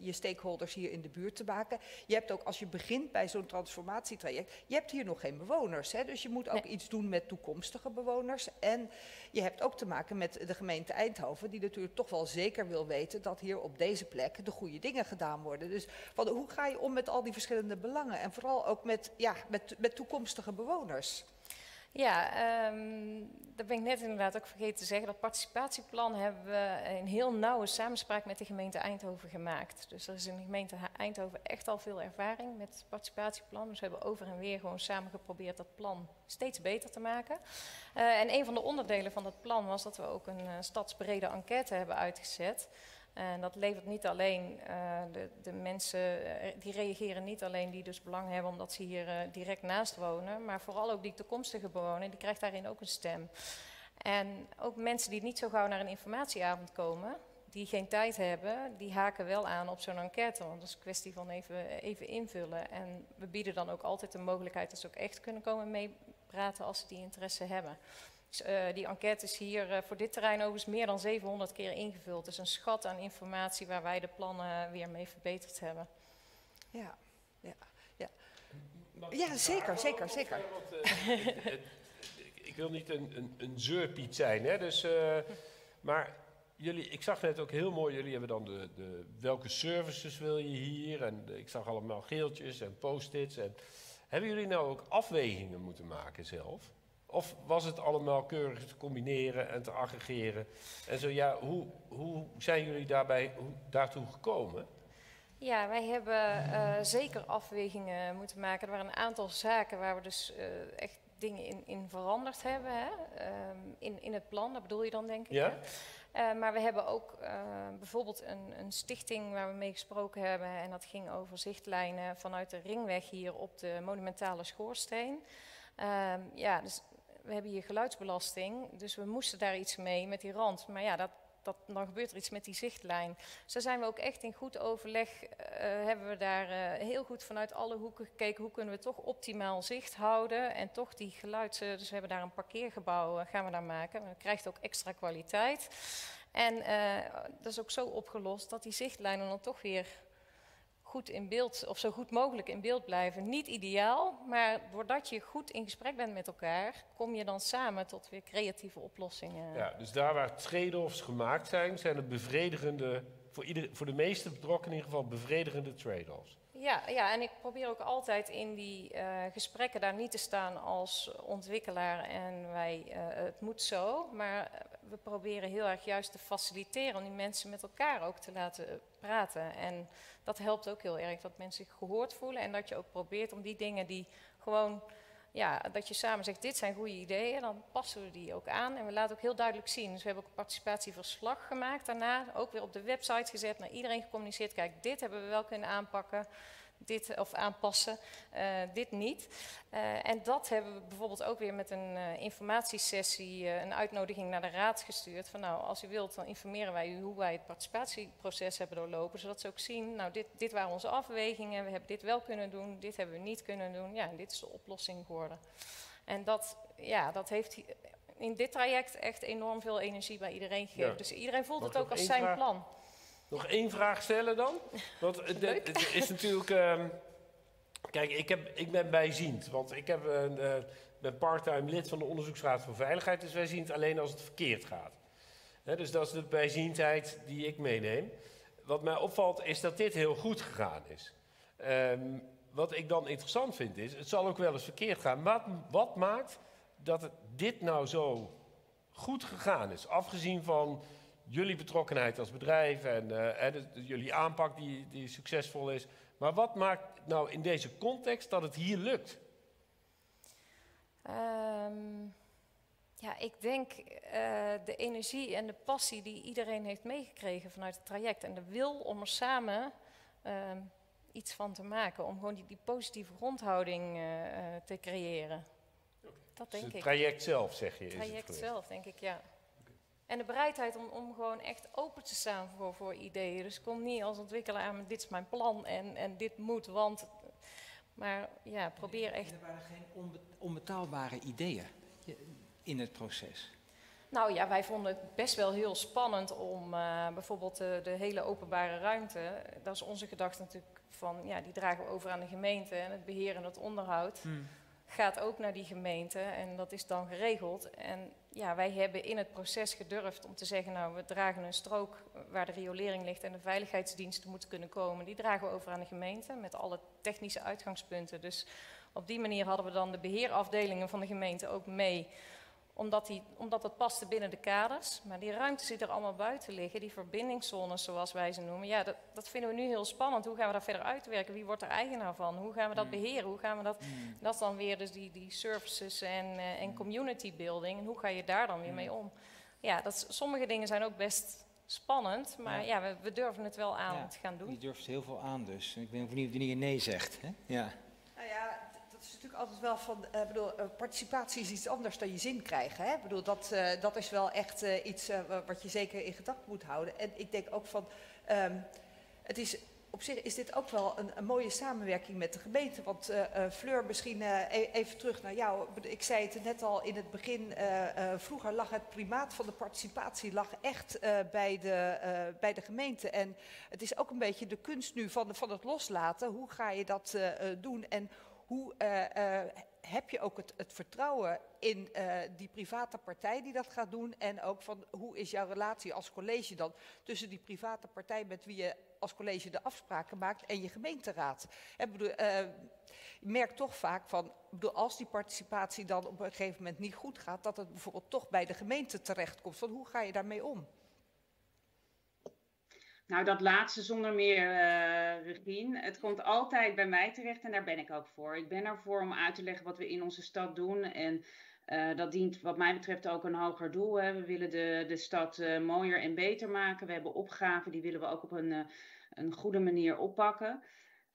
je stakeholders hier in de buurt te maken. Je hebt ook, als je begint bij zo'n transformatietraject, je hebt hier nog geen bewoners. Hè, dus je moet ook nee. iets doen met toekomstige bewoners. En je hebt ook te maken met de gemeente Eindhoven, die natuurlijk toch wel zeker wil weten dat hier op deze plek de goede dingen gedaan worden. Dus hoe ga je om met al die verschillende belangen en vooral ook met, ja, met, met toekomstige bewoners? Ja, um, dat ben ik net inderdaad ook vergeten te zeggen. Dat participatieplan hebben we in heel nauwe samenspraak met de gemeente Eindhoven gemaakt. Dus er is in de gemeente Eindhoven echt al veel ervaring met het participatieplan. Dus we hebben over en weer gewoon samen geprobeerd dat plan steeds beter te maken. Uh, en een van de onderdelen van dat plan was dat we ook een uh, stadsbrede enquête hebben uitgezet. En dat levert niet alleen uh, de, de, mensen, uh, die reageren niet alleen die dus belang hebben omdat ze hier uh, direct naast wonen, maar vooral ook die toekomstige bewoner, die krijgt daarin ook een stem. En ook mensen die niet zo gauw naar een informatieavond komen, die geen tijd hebben, die haken wel aan op zo'n enquête. Want dat is een kwestie van even, even invullen. En we bieden dan ook altijd de mogelijkheid dat ze ook echt kunnen komen meepraten als ze die interesse hebben. Dus, uh, die enquête is hier uh, voor dit terrein overigens meer dan 700 keer ingevuld. Dus een schat aan informatie waar wij de plannen weer mee verbeterd hebben. Ja, ja, ja. Ja, zeker, zeker, zeker. Ik wil niet een, een, een zeurpiet zijn, hè, dus, maar jullie, ik zag net ook heel mooi, jullie hebben dan de, de welke services wil je hier en de, ik zag allemaal geeltjes en post-its. En, hebben jullie nou ook afwegingen moeten maken zelf? Of was het allemaal keurig te combineren en te aggregeren? En zo ja, hoe, hoe zijn jullie daarbij hoe, daartoe gekomen? Ja, wij hebben uh, zeker afwegingen moeten maken. Er waren een aantal zaken waar we dus uh, echt dingen in, in veranderd hebben. Hè? Um, in, in het plan, dat bedoel je dan denk ik. Ja. Uh, maar we hebben ook bijvoorbeeld een, een stichting waar we mee gesproken hebben. En dat ging over zichtlijnen vanuit de ringweg hier op de monumentale schoorsteen. Um, ja, dus we hebben hier geluidsbelasting, dus we moesten daar iets mee met die rand. Maar ja, dat, dat, dan gebeurt er iets met die zichtlijn. Daar zijn we ook echt in goed overleg, uh, hebben we daar uh, heel goed vanuit alle hoeken gekeken, hoe kunnen we toch optimaal zicht houden en toch die geluid, uh, dus we hebben daar een parkeergebouw, gaan we daar maken. Dat krijgt ook extra kwaliteit. En dat is ook zo opgelost dat die zichtlijnen dan toch weer goed in beeld, of zo goed mogelijk in beeld blijven. Niet ideaal, maar doordat je goed in gesprek bent met elkaar, kom je dan samen tot weer creatieve oplossingen. Ja, dus daar waar trade-offs gemaakt zijn, zijn het bevredigende, voor, ieder, voor de meeste betrokkenen in ieder geval bevredigende trade-offs. Ja, ja, en ik probeer ook altijd in die uh, gesprekken daar niet te staan als ontwikkelaar en wij, uh, het moet zo. Maar we proberen heel erg juist te faciliteren om die mensen met elkaar ook te laten praten. En dat helpt ook heel erg, dat mensen zich gehoord voelen en dat je ook probeert om die dingen die gewoon ja, dat je samen zegt, dit zijn goede ideeën, dan passen we die ook aan. En we laten ook heel duidelijk zien. Dus we hebben ook een participatieverslag gemaakt daarna, ook weer op de website gezet, naar iedereen gecommuniceerd. Kijk, dit hebben we wel kunnen aanpakken dit, of aanpassen, uh, dit niet. Uh, en dat hebben we bijvoorbeeld ook weer met een uh, informatiesessie, een uitnodiging naar de raad gestuurd. Van nou, als u wilt, dan informeren wij u hoe wij het participatieproces hebben doorlopen. Zodat ze ook zien, nou, dit, dit waren onze afwegingen, we hebben dit wel kunnen doen, dit hebben we niet kunnen doen. Ja, en dit is de oplossing geworden. En dat, ja, dat heeft in dit traject echt enorm veel energie bij iedereen gegeven. Ja. Dus iedereen voelt Mag het ook als zijn vraag? plan. Nog één vraag stellen dan? Want het, het is natuurlijk. Um, kijk, ik, heb, ik ben bijziend. Want ik heb een, uh, ben parttime lid van de Onderzoeksraad voor Veiligheid. Dus wij zien het alleen als het verkeerd gaat. He, dus dat is de bijziendheid die ik meeneem. Wat mij opvalt is dat dit heel goed gegaan is. Um, wat ik dan interessant vind is, het zal ook wel eens verkeerd gaan. Wat, wat maakt dat het, dit nou zo goed gegaan is? Afgezien van jullie betrokkenheid als bedrijf en, uh, jullie aanpak die, die succesvol is. Maar wat maakt nou in deze context dat het hier lukt? Um, ja, ik denk uh, de energie en de passie die iedereen heeft meegekregen vanuit het traject. En de wil om er samen uh, iets van te maken. Om gewoon die, die positieve grondhouding uh, te creëren. Okay. Dat denk dus het ik. Het traject zelf, zeg je? Het traject zelf, denk ik, ja. En de bereidheid om, om gewoon echt open te staan voor, voor ideeën. Dus kom niet als ontwikkelaar met dit is mijn plan en, en dit moet, want... Maar ja, probeer echt... Er waren geen onbetaalbare ideeën in het proces. Nou ja, wij vonden het best wel heel spannend om uh, bijvoorbeeld de, de, hele openbare ruimte. Dat is onze gedachte natuurlijk van, ja, die dragen we over aan de gemeente en het beheer en het onderhoud. Hmm gaat ook naar die gemeente en dat is dan geregeld. En ja, wij hebben in het proces gedurfd om te zeggen, nou, we dragen een strook waar de riolering ligt en de veiligheidsdiensten moeten kunnen komen. Die dragen we over aan de gemeente met alle technische uitgangspunten. Dus op die manier hadden we dan de beheerafdelingen van de gemeente ook mee omdat, die, omdat dat paste binnen de kaders. Maar die ruimtes die er allemaal buiten liggen, die verbindingszones zoals wij ze noemen, ja, dat, dat vinden we nu heel spannend. Hoe gaan we dat verder uitwerken? Wie wordt er eigenaar van? Hoe gaan we dat mm. beheren? Hoe gaan we dat, mm. dat is dan weer dus die, die services en, uh, en mm. community building. En hoe ga je daar dan weer mee om? Ja, dat, sommige dingen zijn ook best spannend, maar ja, we, we, durven het wel aan ja, te gaan doen. Je durft heel veel aan dus. Ik ben benieuwd of je nee zegt. Hè? Ja, natuurlijk altijd wel van, uh, bedoel, uh, participatie is iets anders dan je zin krijgen. Hè? Bedoel, dat, uh, dat is wel echt iets wat je zeker in gedachten moet houden. En ik denk ook van, um, het is, op zich is dit ook wel een, een mooie samenwerking met de gemeente. Want Fleur, misschien e even terug naar jou. Ik zei het net al in het begin, vroeger lag het primaat van de participatie lag echt bij, de, bij de gemeente. En het is ook een beetje de kunst nu van, van het loslaten. Hoe ga je dat doen en hoe uh, uh, heb je ook het, het vertrouwen in uh, die private partij die dat gaat doen? En ook van hoe is jouw relatie als college dan tussen die private partij met wie je als college de afspraken maakt en je gemeenteraad? Ik bedoel, je merkt toch vaak van, bedoel, als die participatie dan op een gegeven moment niet goed gaat, dat het bijvoorbeeld toch bij de gemeente terechtkomt. Van hoe ga je daarmee om? Nou, dat laatste zonder meer, uh, Regine. Het komt altijd bij mij terecht en daar ben ik ook voor. Ik ben ervoor om uit te leggen wat we in onze stad doen. En uh, dat dient wat mij betreft ook een hoger doel. Hè. We willen de, de stad uh, mooier en beter maken. We hebben opgaven, die willen we ook op een, een goede manier oppakken.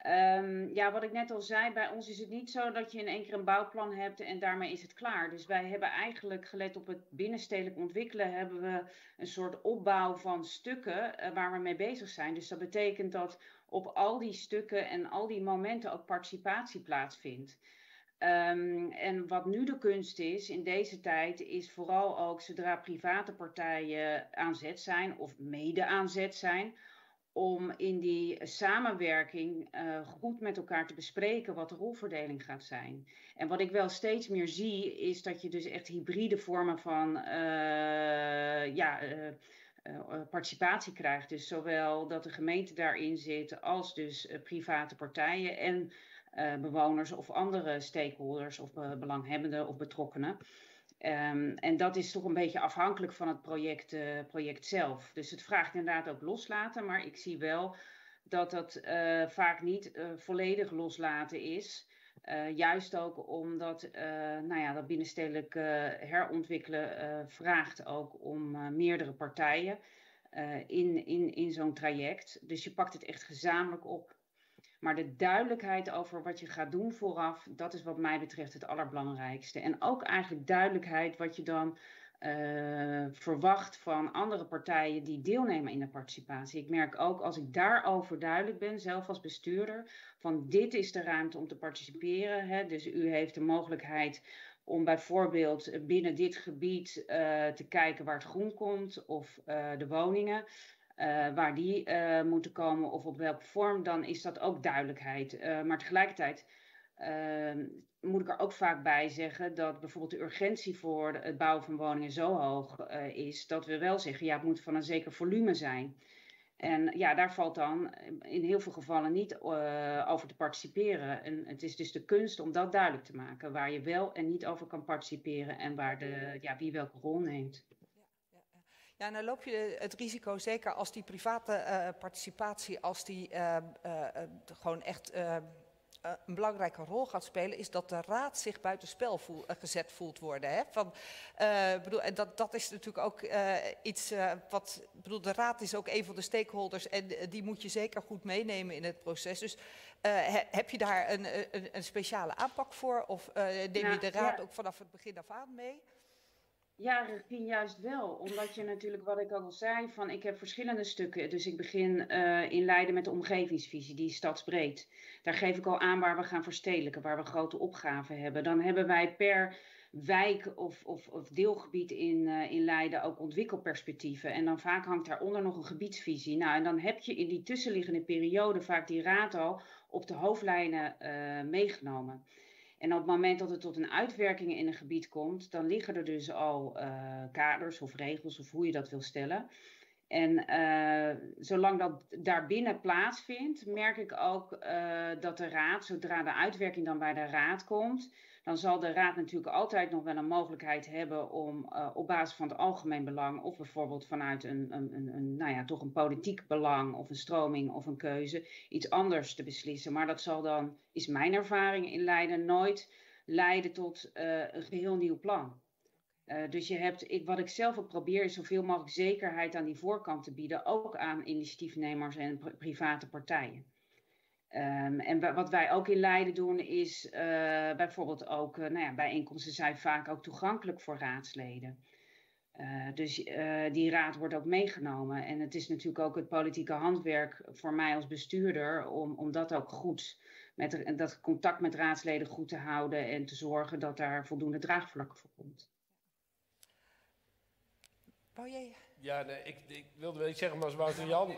Um, ja, wat ik net al zei, bij ons is het niet zo dat je in één keer een bouwplan hebt en daarmee is het klaar. Dus wij hebben eigenlijk gelet op het binnenstedelijk ontwikkelen, hebben we een soort opbouw van stukken uh, waar we mee bezig zijn. Dus dat betekent dat op al die stukken en al die momenten ook participatie plaatsvindt. Um, en wat nu de kunst is in deze tijd, is vooral ook zodra private partijen aan zet zijn of mede aan zet zijn om in die samenwerking uh, goed met elkaar te bespreken wat de rolverdeling gaat zijn. En wat ik wel steeds meer zie, is dat je dus echt hybride vormen van uh, ja, uh, participatie krijgt. Dus zowel dat de gemeente daarin zit als dus private partijen en bewoners of andere stakeholders of belanghebbenden of betrokkenen. Um, en dat is toch een beetje afhankelijk van het project, uh, project zelf. Dus het vraagt inderdaad ook loslaten, maar ik zie wel dat dat uh, vaak niet uh, volledig loslaten is. juist ook omdat nou ja, dat binnenstedelijk herontwikkelen vraagt ook om meerdere partijen in, in, in zo'n traject. Dus je pakt het echt gezamenlijk op. Maar de duidelijkheid over wat je gaat doen vooraf, dat is wat mij betreft het allerbelangrijkste. En ook eigenlijk duidelijkheid wat je dan uh, verwacht van andere partijen die deelnemen in de participatie. Ik merk ook als ik daarover duidelijk ben, zelf als bestuurder, van dit is de ruimte om te participeren. Hè? Dus u heeft de mogelijkheid om bijvoorbeeld binnen dit gebied uh, te kijken waar het groen komt of uh, de woningen. Uh, waar die uh, moeten komen of op welke vorm, dan is dat ook duidelijkheid. Uh, maar tegelijkertijd ehm, moet ik er ook vaak bij zeggen dat bijvoorbeeld de urgentie voor het bouwen van woningen zo hoog is, dat we wel zeggen, ja, het moet van een zeker volume zijn. En ja, daar valt dan in heel veel gevallen niet over te participeren. En het is dus de kunst om dat duidelijk te maken, waar je wel en niet over kan participeren en waar de, ja, wie welke rol neemt. Ja, dan loop je het risico, zeker als die private uh, participatie, als die uh, uh, gewoon echt een belangrijke rol gaat spelen, is dat de raad zich buitenspel voel, gezet voelt worden. Hè? Van, bedoel, en dat, dat is natuurlijk ook iets wat. Bedoel, de raad is ook een van de stakeholders en die moet je zeker goed meenemen in het proces. Dus he, heb je daar een, een, een, speciale aanpak voor? Of neem je de raad ook vanaf het begin af aan mee? Ja, Regine, juist wel. Omdat je natuurlijk, wat ik al zei, van ik heb verschillende stukken. Dus ik begin uh, in Leiden met de omgevingsvisie, die stadsbreed. Daar geef ik al aan waar we gaan verstedelijken, waar we grote opgaven hebben. Dan hebben wij per wijk of, of, of deelgebied in, uh, in Leiden ook ontwikkelperspectieven. En dan vaak hangt daaronder nog een gebiedsvisie. Nou, en dan heb je in die tussenliggende periode vaak die raad al op de hoofdlijnen uh, meegenomen. En op het moment dat het tot een uitwerking in een gebied komt, dan liggen er dus al uh, kaders of regels of hoe je dat wil stellen. En uh, zolang dat daarbinnen plaatsvindt, merk ik ook uh, dat de raad, zodra de uitwerking dan bij de raad komt, dan zal de Raad natuurlijk altijd nog wel een mogelijkheid hebben om uh, op basis van het algemeen belang, of bijvoorbeeld vanuit een, een, een, een, nou ja, toch een politiek belang of een stroming of een keuze, iets anders te beslissen. Maar dat zal dan, is mijn ervaring in Leiden, nooit leiden tot uh, een geheel nieuw plan. Uh, dus je hebt, ik, wat ik zelf ook probeer, is zoveel mogelijk zekerheid aan die voorkant te bieden, ook aan initiatiefnemers en private partijen. Um, en wat wij ook in Leiden doen is uh, bijvoorbeeld ook, uh, nou ja, bijeenkomsten zijn vaak ook toegankelijk voor raadsleden. Uh, dus die raad wordt ook meegenomen. En het is natuurlijk ook het politieke handwerk voor mij als bestuurder om, om dat ook goed, met dat contact met raadsleden goed te houden en te zorgen dat daar voldoende draagvlak voor komt. Wou jij? Ja, nee, ik, ik wilde wel iets zeggen, maar als Wouter Jan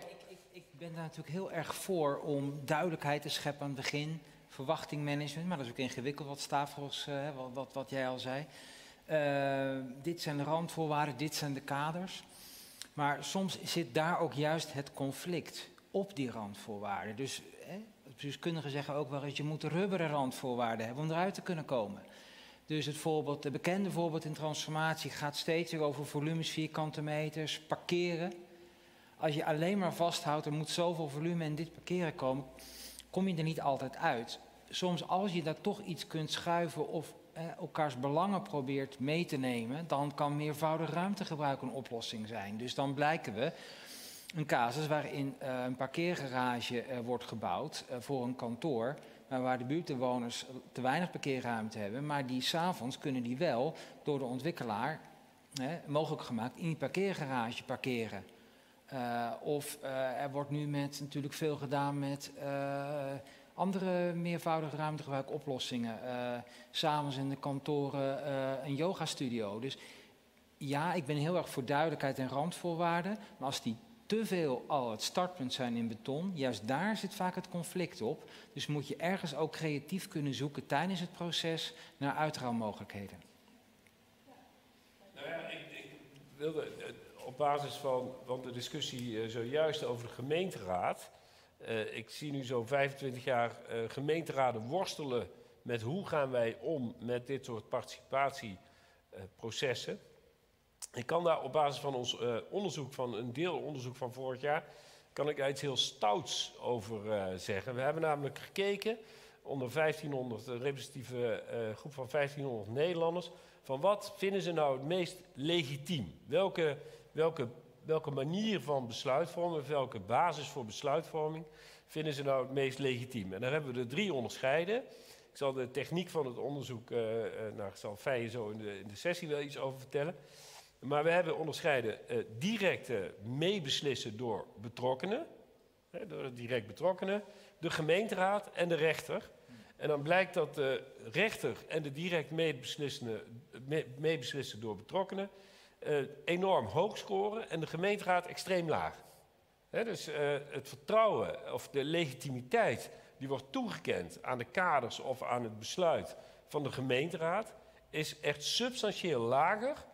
ik ben daar natuurlijk heel erg voor om duidelijkheid te scheppen aan het begin. Verwachtingmanagement, maar dat is ook ingewikkeld wat Stavros, uh, wat, wat, wat, jij al zei. Uh, dit zijn de randvoorwaarden, dit zijn de kaders. Maar soms zit daar ook juist het conflict op die randvoorwaarden. Dus eh, bestuurskundigen zeggen ook wel eens, je moet rubberen randvoorwaarden hebben om eruit te kunnen komen. Dus het voorbeeld, de bekende voorbeeld in transformatie gaat steeds weer over volumes, vierkante meters, parkeren als je alleen maar vasthoudt, er moet zoveel volume in dit parkeren komen, kom je er niet altijd uit. Soms als je daar toch iets kunt schuiven of eh, elkaars belangen probeert mee te nemen, dan kan meervoudig ruimtegebruik een oplossing zijn. Dus dan blijken we een casus waarin uh, een parkeergarage uh, wordt gebouwd uh, voor een kantoor, maar waar de buurtbewoners te weinig parkeerruimte hebben, maar die s'avonds kunnen die wel door de ontwikkelaar mogelijk gemaakt in die parkeergarage parkeren. Uh, of uh, er wordt nu met natuurlijk veel gedaan met andere meervoudige ruimtegebruikoplossingen. S'avonds in de kantoren een yogastudio. Dus ja, ik ben heel erg voor duidelijkheid en randvoorwaarden. Maar als die te veel al het startpunt zijn in beton, juist daar zit vaak het conflict op. Dus moet je ergens ook creatief kunnen zoeken tijdens het proces naar uitruilmogelijkheden. Nou ja, ik, ik wilde op basis van, van de discussie uh, zojuist over de gemeenteraad. Uh, ik zie nu zo'n 25 jaar gemeenteraden worstelen met hoe gaan wij om met dit soort participatieprocessen. Ik kan daar op basis van ons onderzoek, van een deelonderzoek van vorig jaar, kan ik daar iets heel stouts over zeggen. We hebben namelijk gekeken onder 1500, een representatieve groep van 1500 Nederlanders, van wat vinden ze nou het meest legitiem? Welke, welke, welke manier van besluitvorming, welke basis voor besluitvorming vinden ze nou het meest legitiem? En daar hebben we er drie onderscheiden. Ik zal de techniek van het onderzoek, uh, nou, ik zal Feijen zo in de sessie wel iets over vertellen. Maar we hebben onderscheiden uh, directe meebeslissen door betrokkenen, door de direct betrokkenen, de gemeenteraad en de rechter. En dan blijkt dat de rechter en de direct meebeslissen door betrokkenen uh, enorm hoog scoren en de gemeenteraad extreem laag. Dus het vertrouwen of de legitimiteit die wordt toegekend aan de kaders of aan het besluit van de gemeenteraad is echt substantieel lager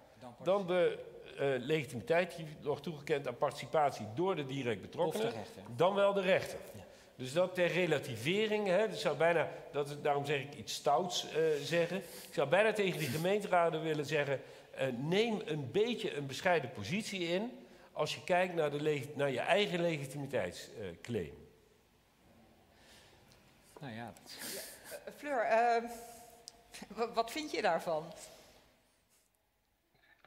dan de uh, legitimiteit die wordt toegekend aan participatie door de direct betrokkenen, dan wel de rechter. Ja. Dus dat ter relativering, hè, dus zou bijna, dat, daarom zeg ik iets stouts uh, zeggen. Ik zou bijna tegen die gemeenteraden willen zeggen, uh, neem een beetje een bescheiden positie in als je kijkt naar, de naar je eigen legitimiteitsclaim. Uh, nou ja. Dat... ja Fleur, ehm, wat vind je daarvan?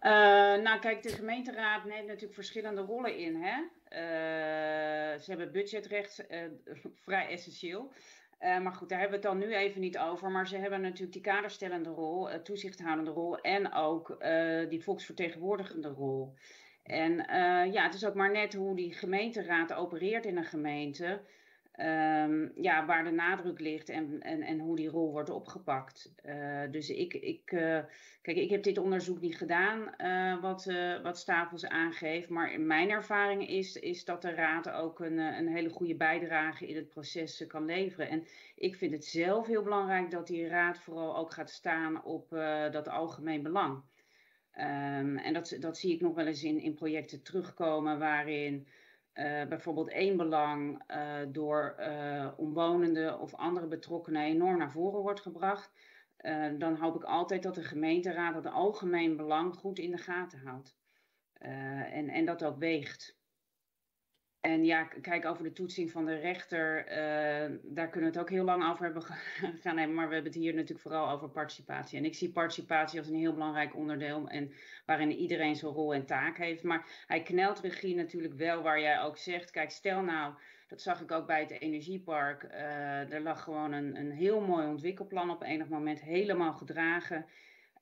Uh, nou, kijk, de gemeenteraad neemt natuurlijk verschillende rollen in. Hè? Uh, ze hebben budgetrecht, uh, vrij essentieel. maar goed, daar hebben we het dan nu even niet over. Maar ze hebben natuurlijk die kaderstellende rol, toezichthoudende rol en ook die volksvertegenwoordigende rol. En ja, het is ook maar net hoe die gemeenteraad opereert in een gemeente. Um, ja, waar de nadruk ligt en, en, en hoe die rol wordt opgepakt. Uh, dus ik, ik, uh, kijk, ik heb dit onderzoek niet gedaan, uh, wat, wat Stapels aangeeft. Maar mijn ervaring is, is dat de Raad ook een, een hele goede bijdrage in het proces kan leveren. En ik vind het zelf heel belangrijk dat die Raad vooral ook gaat staan op dat algemeen belang. Um, en dat, dat zie ik nog wel eens in, in projecten terugkomen waarin. Uh, bijvoorbeeld één belang uh, door uh, omwonenden of andere betrokkenen enorm naar voren wordt gebracht, dan hoop ik altijd dat de gemeenteraad het algemeen belang goed in de gaten houdt. en, en dat ook weegt. En ja, kijk, over de toetsing van de rechter, uh, daar kunnen we het ook heel lang over hebben gaan hebben. Maar we hebben het hier natuurlijk vooral over participatie. En ik zie participatie als een heel belangrijk onderdeel. En waarin iedereen zijn rol en taak heeft. Maar hij knelt regie natuurlijk wel waar jij ook zegt. Kijk, stel nou, dat zag ik ook bij het energiepark. Uh, er lag gewoon een, een heel mooi ontwikkelplan op enig moment helemaal gedragen.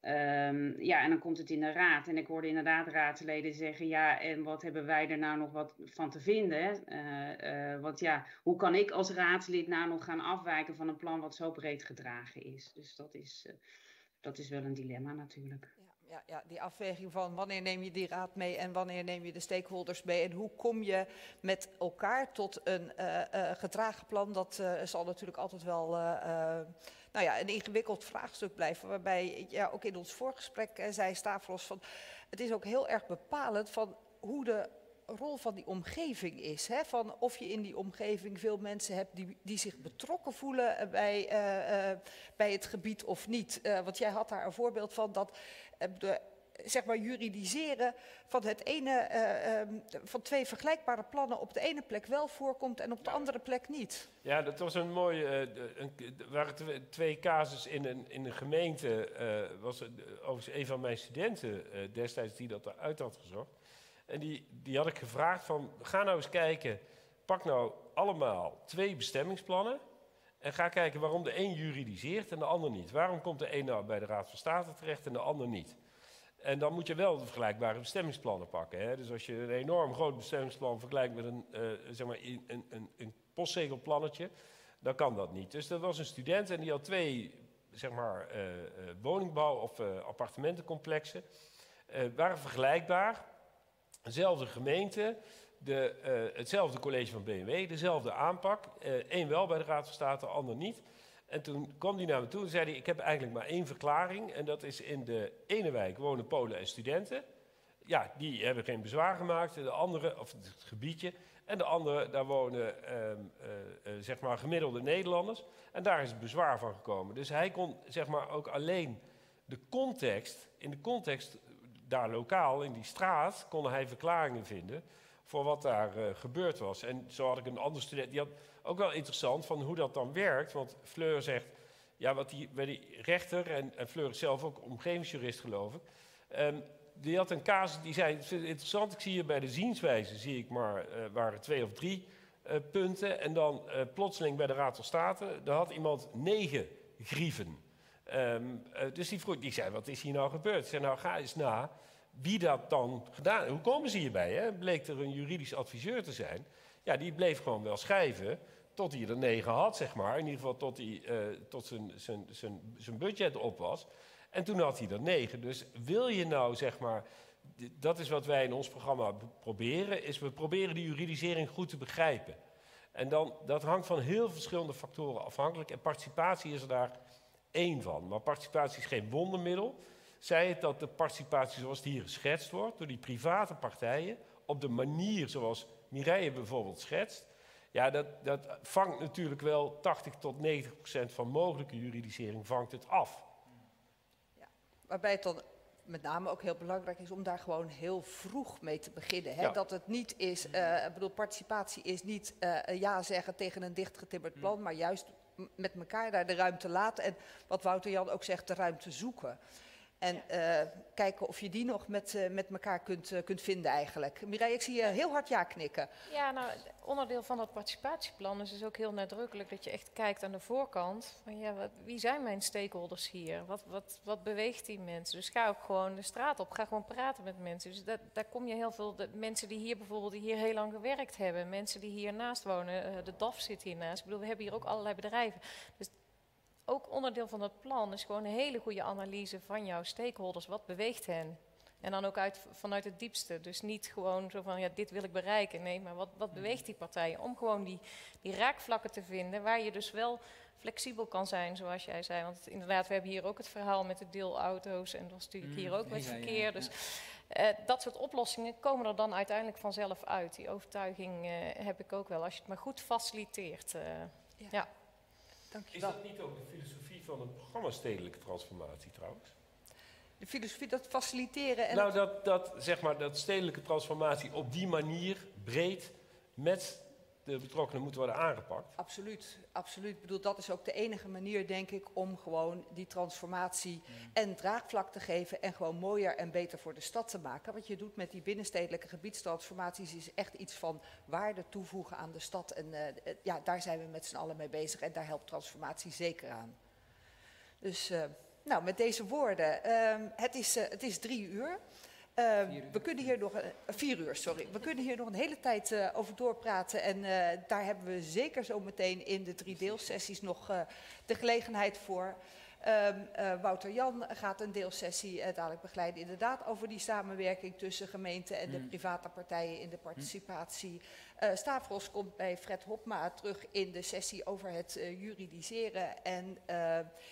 Um, ja, en dan komt het in de raad. En ik hoorde inderdaad raadsleden zeggen: ja, en wat hebben wij er nou nog wat van te vinden? Uh, uh, want ja, hoe kan ik als raadslid nou nog gaan afwijken van een plan wat zo breed gedragen is? Dus dat is, uh, dat is wel een dilemma natuurlijk. Ja. Ja, ja, die afweging van wanneer neem je die raad mee en wanneer neem je de stakeholders mee en hoe kom je met elkaar tot een gedragen plan, dat zal natuurlijk altijd wel nou ja, een ingewikkeld vraagstuk blijven. Waarbij, ja, ook in ons voorgesprek eh, zei Stavros van, het is ook heel erg bepalend van hoe de rol van die omgeving is. Hè? Van of je in die omgeving veel mensen hebt die, die zich betrokken voelen eh, bij, bij het gebied of niet. Uh, want jij had daar een voorbeeld van dat de zeg maar juridiseren van het ene, uh, um, van twee vergelijkbare plannen op de ene plek wel voorkomt en op de andere plek niet. Ja, dat was een mooie, uh, een, er waren twee casus in een, in een gemeente, uh, was overigens een van mijn studenten destijds die dat eruit had gezocht. En die, die had ik gevraagd van, ga nou eens kijken, pak nou allemaal twee bestemmingsplannen. En ga kijken waarom de een juridiseert en de ander niet. Waarom komt de een nou bij de Raad van State terecht en de ander niet? En dan moet je wel de vergelijkbare bestemmingsplannen pakken. Hè? Dus als je een enorm groot bestemmingsplan vergelijkt met een, uh, zeg maar een, een, een postzegelplannetje, dan kan dat niet. Dus dat was een student en die had twee zeg maar, uh, uh, woningbouw- of appartementencomplexen. waren vergelijkbaar. Dezelfde gemeente, de, hetzelfde college van BMW, dezelfde aanpak. Eén wel bij de Raad van State, de ander niet. En toen kwam hij naar me toe en zei hij, ik heb eigenlijk maar één verklaring. En dat is in de ene wijk wonen Polen en studenten. ja, die hebben geen bezwaar gemaakt. De andere, of het gebiedje. En de andere, daar wonen ehm, eh, zeg maar gemiddelde Nederlanders. En daar is het bezwaar van gekomen. Dus hij kon zeg maar ook alleen de context, in de context daar lokaal, in die straat, kon hij verklaringen vinden voor wat daar uh, gebeurd was. En zo had ik een andere student, die had ook wel interessant van hoe dat dan werkt. Want Fleur zegt, ja, wat die, bij die rechter, en, Fleur is zelf ook omgevingsjurist geloof ik. Um, die had een casus, die zei, interessant, ik zie hier bij de zienswijze, zie ik maar, uh, waren twee of drie uh, punten. En dan plotseling bij de Raad van State, daar had iemand negen grieven. Um, dus die vroeg, die zei, wat is hier nou gebeurd? Ik zei, nou ga eens na wie dat dan gedaan Hoe komen ze hierbij? Hè? Bleek er een juridisch adviseur te zijn. Ja, die bleef gewoon wel schrijven tot hij er negen had, zeg maar. In ieder geval tot, hij, uh, tot zijn, zijn, zijn, zijn budget op was. En toen had hij er negen. Dus wil je nou, zeg maar... Dat is wat wij in ons programma proberen. Is we proberen die juridisering goed te begrijpen. En dan, dat hangt van heel verschillende factoren afhankelijk. En participatie is er daar één van. Maar participatie is geen wondermiddel zei het dat de participatie zoals die hier geschetst wordt, door die private partijen, op de manier zoals Mireille bijvoorbeeld schetst, ja, dat, dat vangt natuurlijk wel 80 tot 90 procent van mogelijke juridisering vangt het af. Ja, waarbij het dan met name ook heel belangrijk is om daar gewoon heel vroeg mee te beginnen. Hè? Ja. Dat het niet is, uh, ik bedoel, participatie is niet uh, ja zeggen tegen een dichtgetimmerd plan, mm. maar juist met elkaar daar de ruimte laten en wat Wouter Jan ook zegt, de ruimte zoeken. En uh, kijken of je die nog met, uh, met elkaar kunt, uh, kunt vinden eigenlijk. Mireille, ik zie je heel hard ja knikken. Ja, nou, onderdeel van dat participatieplan is dus ook heel nadrukkelijk dat je echt kijkt aan de voorkant. Van, ja, wat, wie zijn mijn stakeholders hier? Wat, wat, wat beweegt die mensen? Dus ga ook gewoon de straat op. Ga gewoon praten met mensen. Dus dat, daar kom je heel veel... De mensen die hier bijvoorbeeld die hier heel lang gewerkt hebben. Mensen die hiernaast wonen. de DAF zit hiernaast. Ik bedoel, we hebben hier ook allerlei bedrijven. Dus ook onderdeel van dat plan is gewoon een hele goede analyse van jouw stakeholders. Wat beweegt hen? En dan ook uit, vanuit het diepste. Dus niet gewoon zo van, ja, dit wil ik bereiken. Nee, maar wat, wat mhm. beweegt die partijen? Om gewoon die, die raakvlakken te vinden waar je dus wel flexibel kan zijn, zoals jij zei. Want inderdaad, we hebben hier ook het verhaal met de deelauto's. En dat was natuurlijk hier mm, ook met verkeer. Dus uh, dat soort oplossingen komen er dan uiteindelijk vanzelf uit. Die overtuiging uh, heb ik ook wel, als je het maar goed faciliteert. Uh, ja. ja. Is dat niet ook de filosofie van het programma Stedelijke Transformatie trouwens? De filosofie, dat faciliteren en... Nou, dat, dat, zeg maar, dat stedelijke transformatie op die manier breed met de betrokkenen moet worden aangepakt. Absoluut, absoluut. Ik bedoel, dat is ook de enige manier, denk ik, om gewoon die transformatie mm. en draagvlak te geven en gewoon mooier en beter voor de stad te maken. Wat je doet met die binnenstedelijke gebiedstransformaties is echt iets van waarde toevoegen aan de stad. En uh, ja, daar zijn we met z'n allen mee bezig en daar helpt transformatie zeker aan. Dus, uh, nou, met deze woorden, uh, het, is, het is drie uur. Uh, we kunnen hier nog, uh, vier uur, sorry. We kunnen hier nog een hele tijd uh, over doorpraten. En daar hebben we zeker zo meteen in de drie deelsessies nog de gelegenheid voor. Um, uh, Wouter Jan gaat een deelsessie uh, dadelijk begeleiden, inderdaad, over die samenwerking tussen gemeenten en de mm. private partijen in de participatie. Uh, Stavros komt bij Fred Hopma terug in de sessie over het juridiseren. En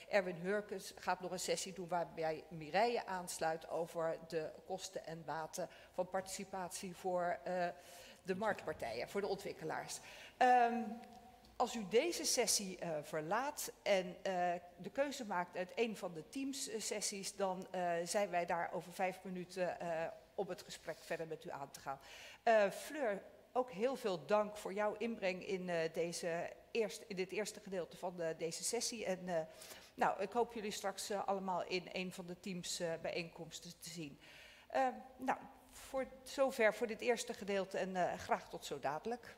Erwin Hurkens gaat nog een sessie doen waarbij Mireille aansluit over de kosten en baten van participatie voor de marktpartijen, voor de ontwikkelaars. Um, als u deze sessie verlaat en de keuze maakt uit een van de teamsessies, dan zijn wij daar over vijf minuten om het gesprek verder met u aan te gaan. Fleur, ook heel veel dank voor jouw inbreng in, deze eerst, in dit eerste gedeelte van de, deze sessie. En nou, ik hoop jullie straks allemaal in een van de teamsbijeenkomsten te zien. nou, voor zover voor dit eerste gedeelte en graag tot zo dadelijk.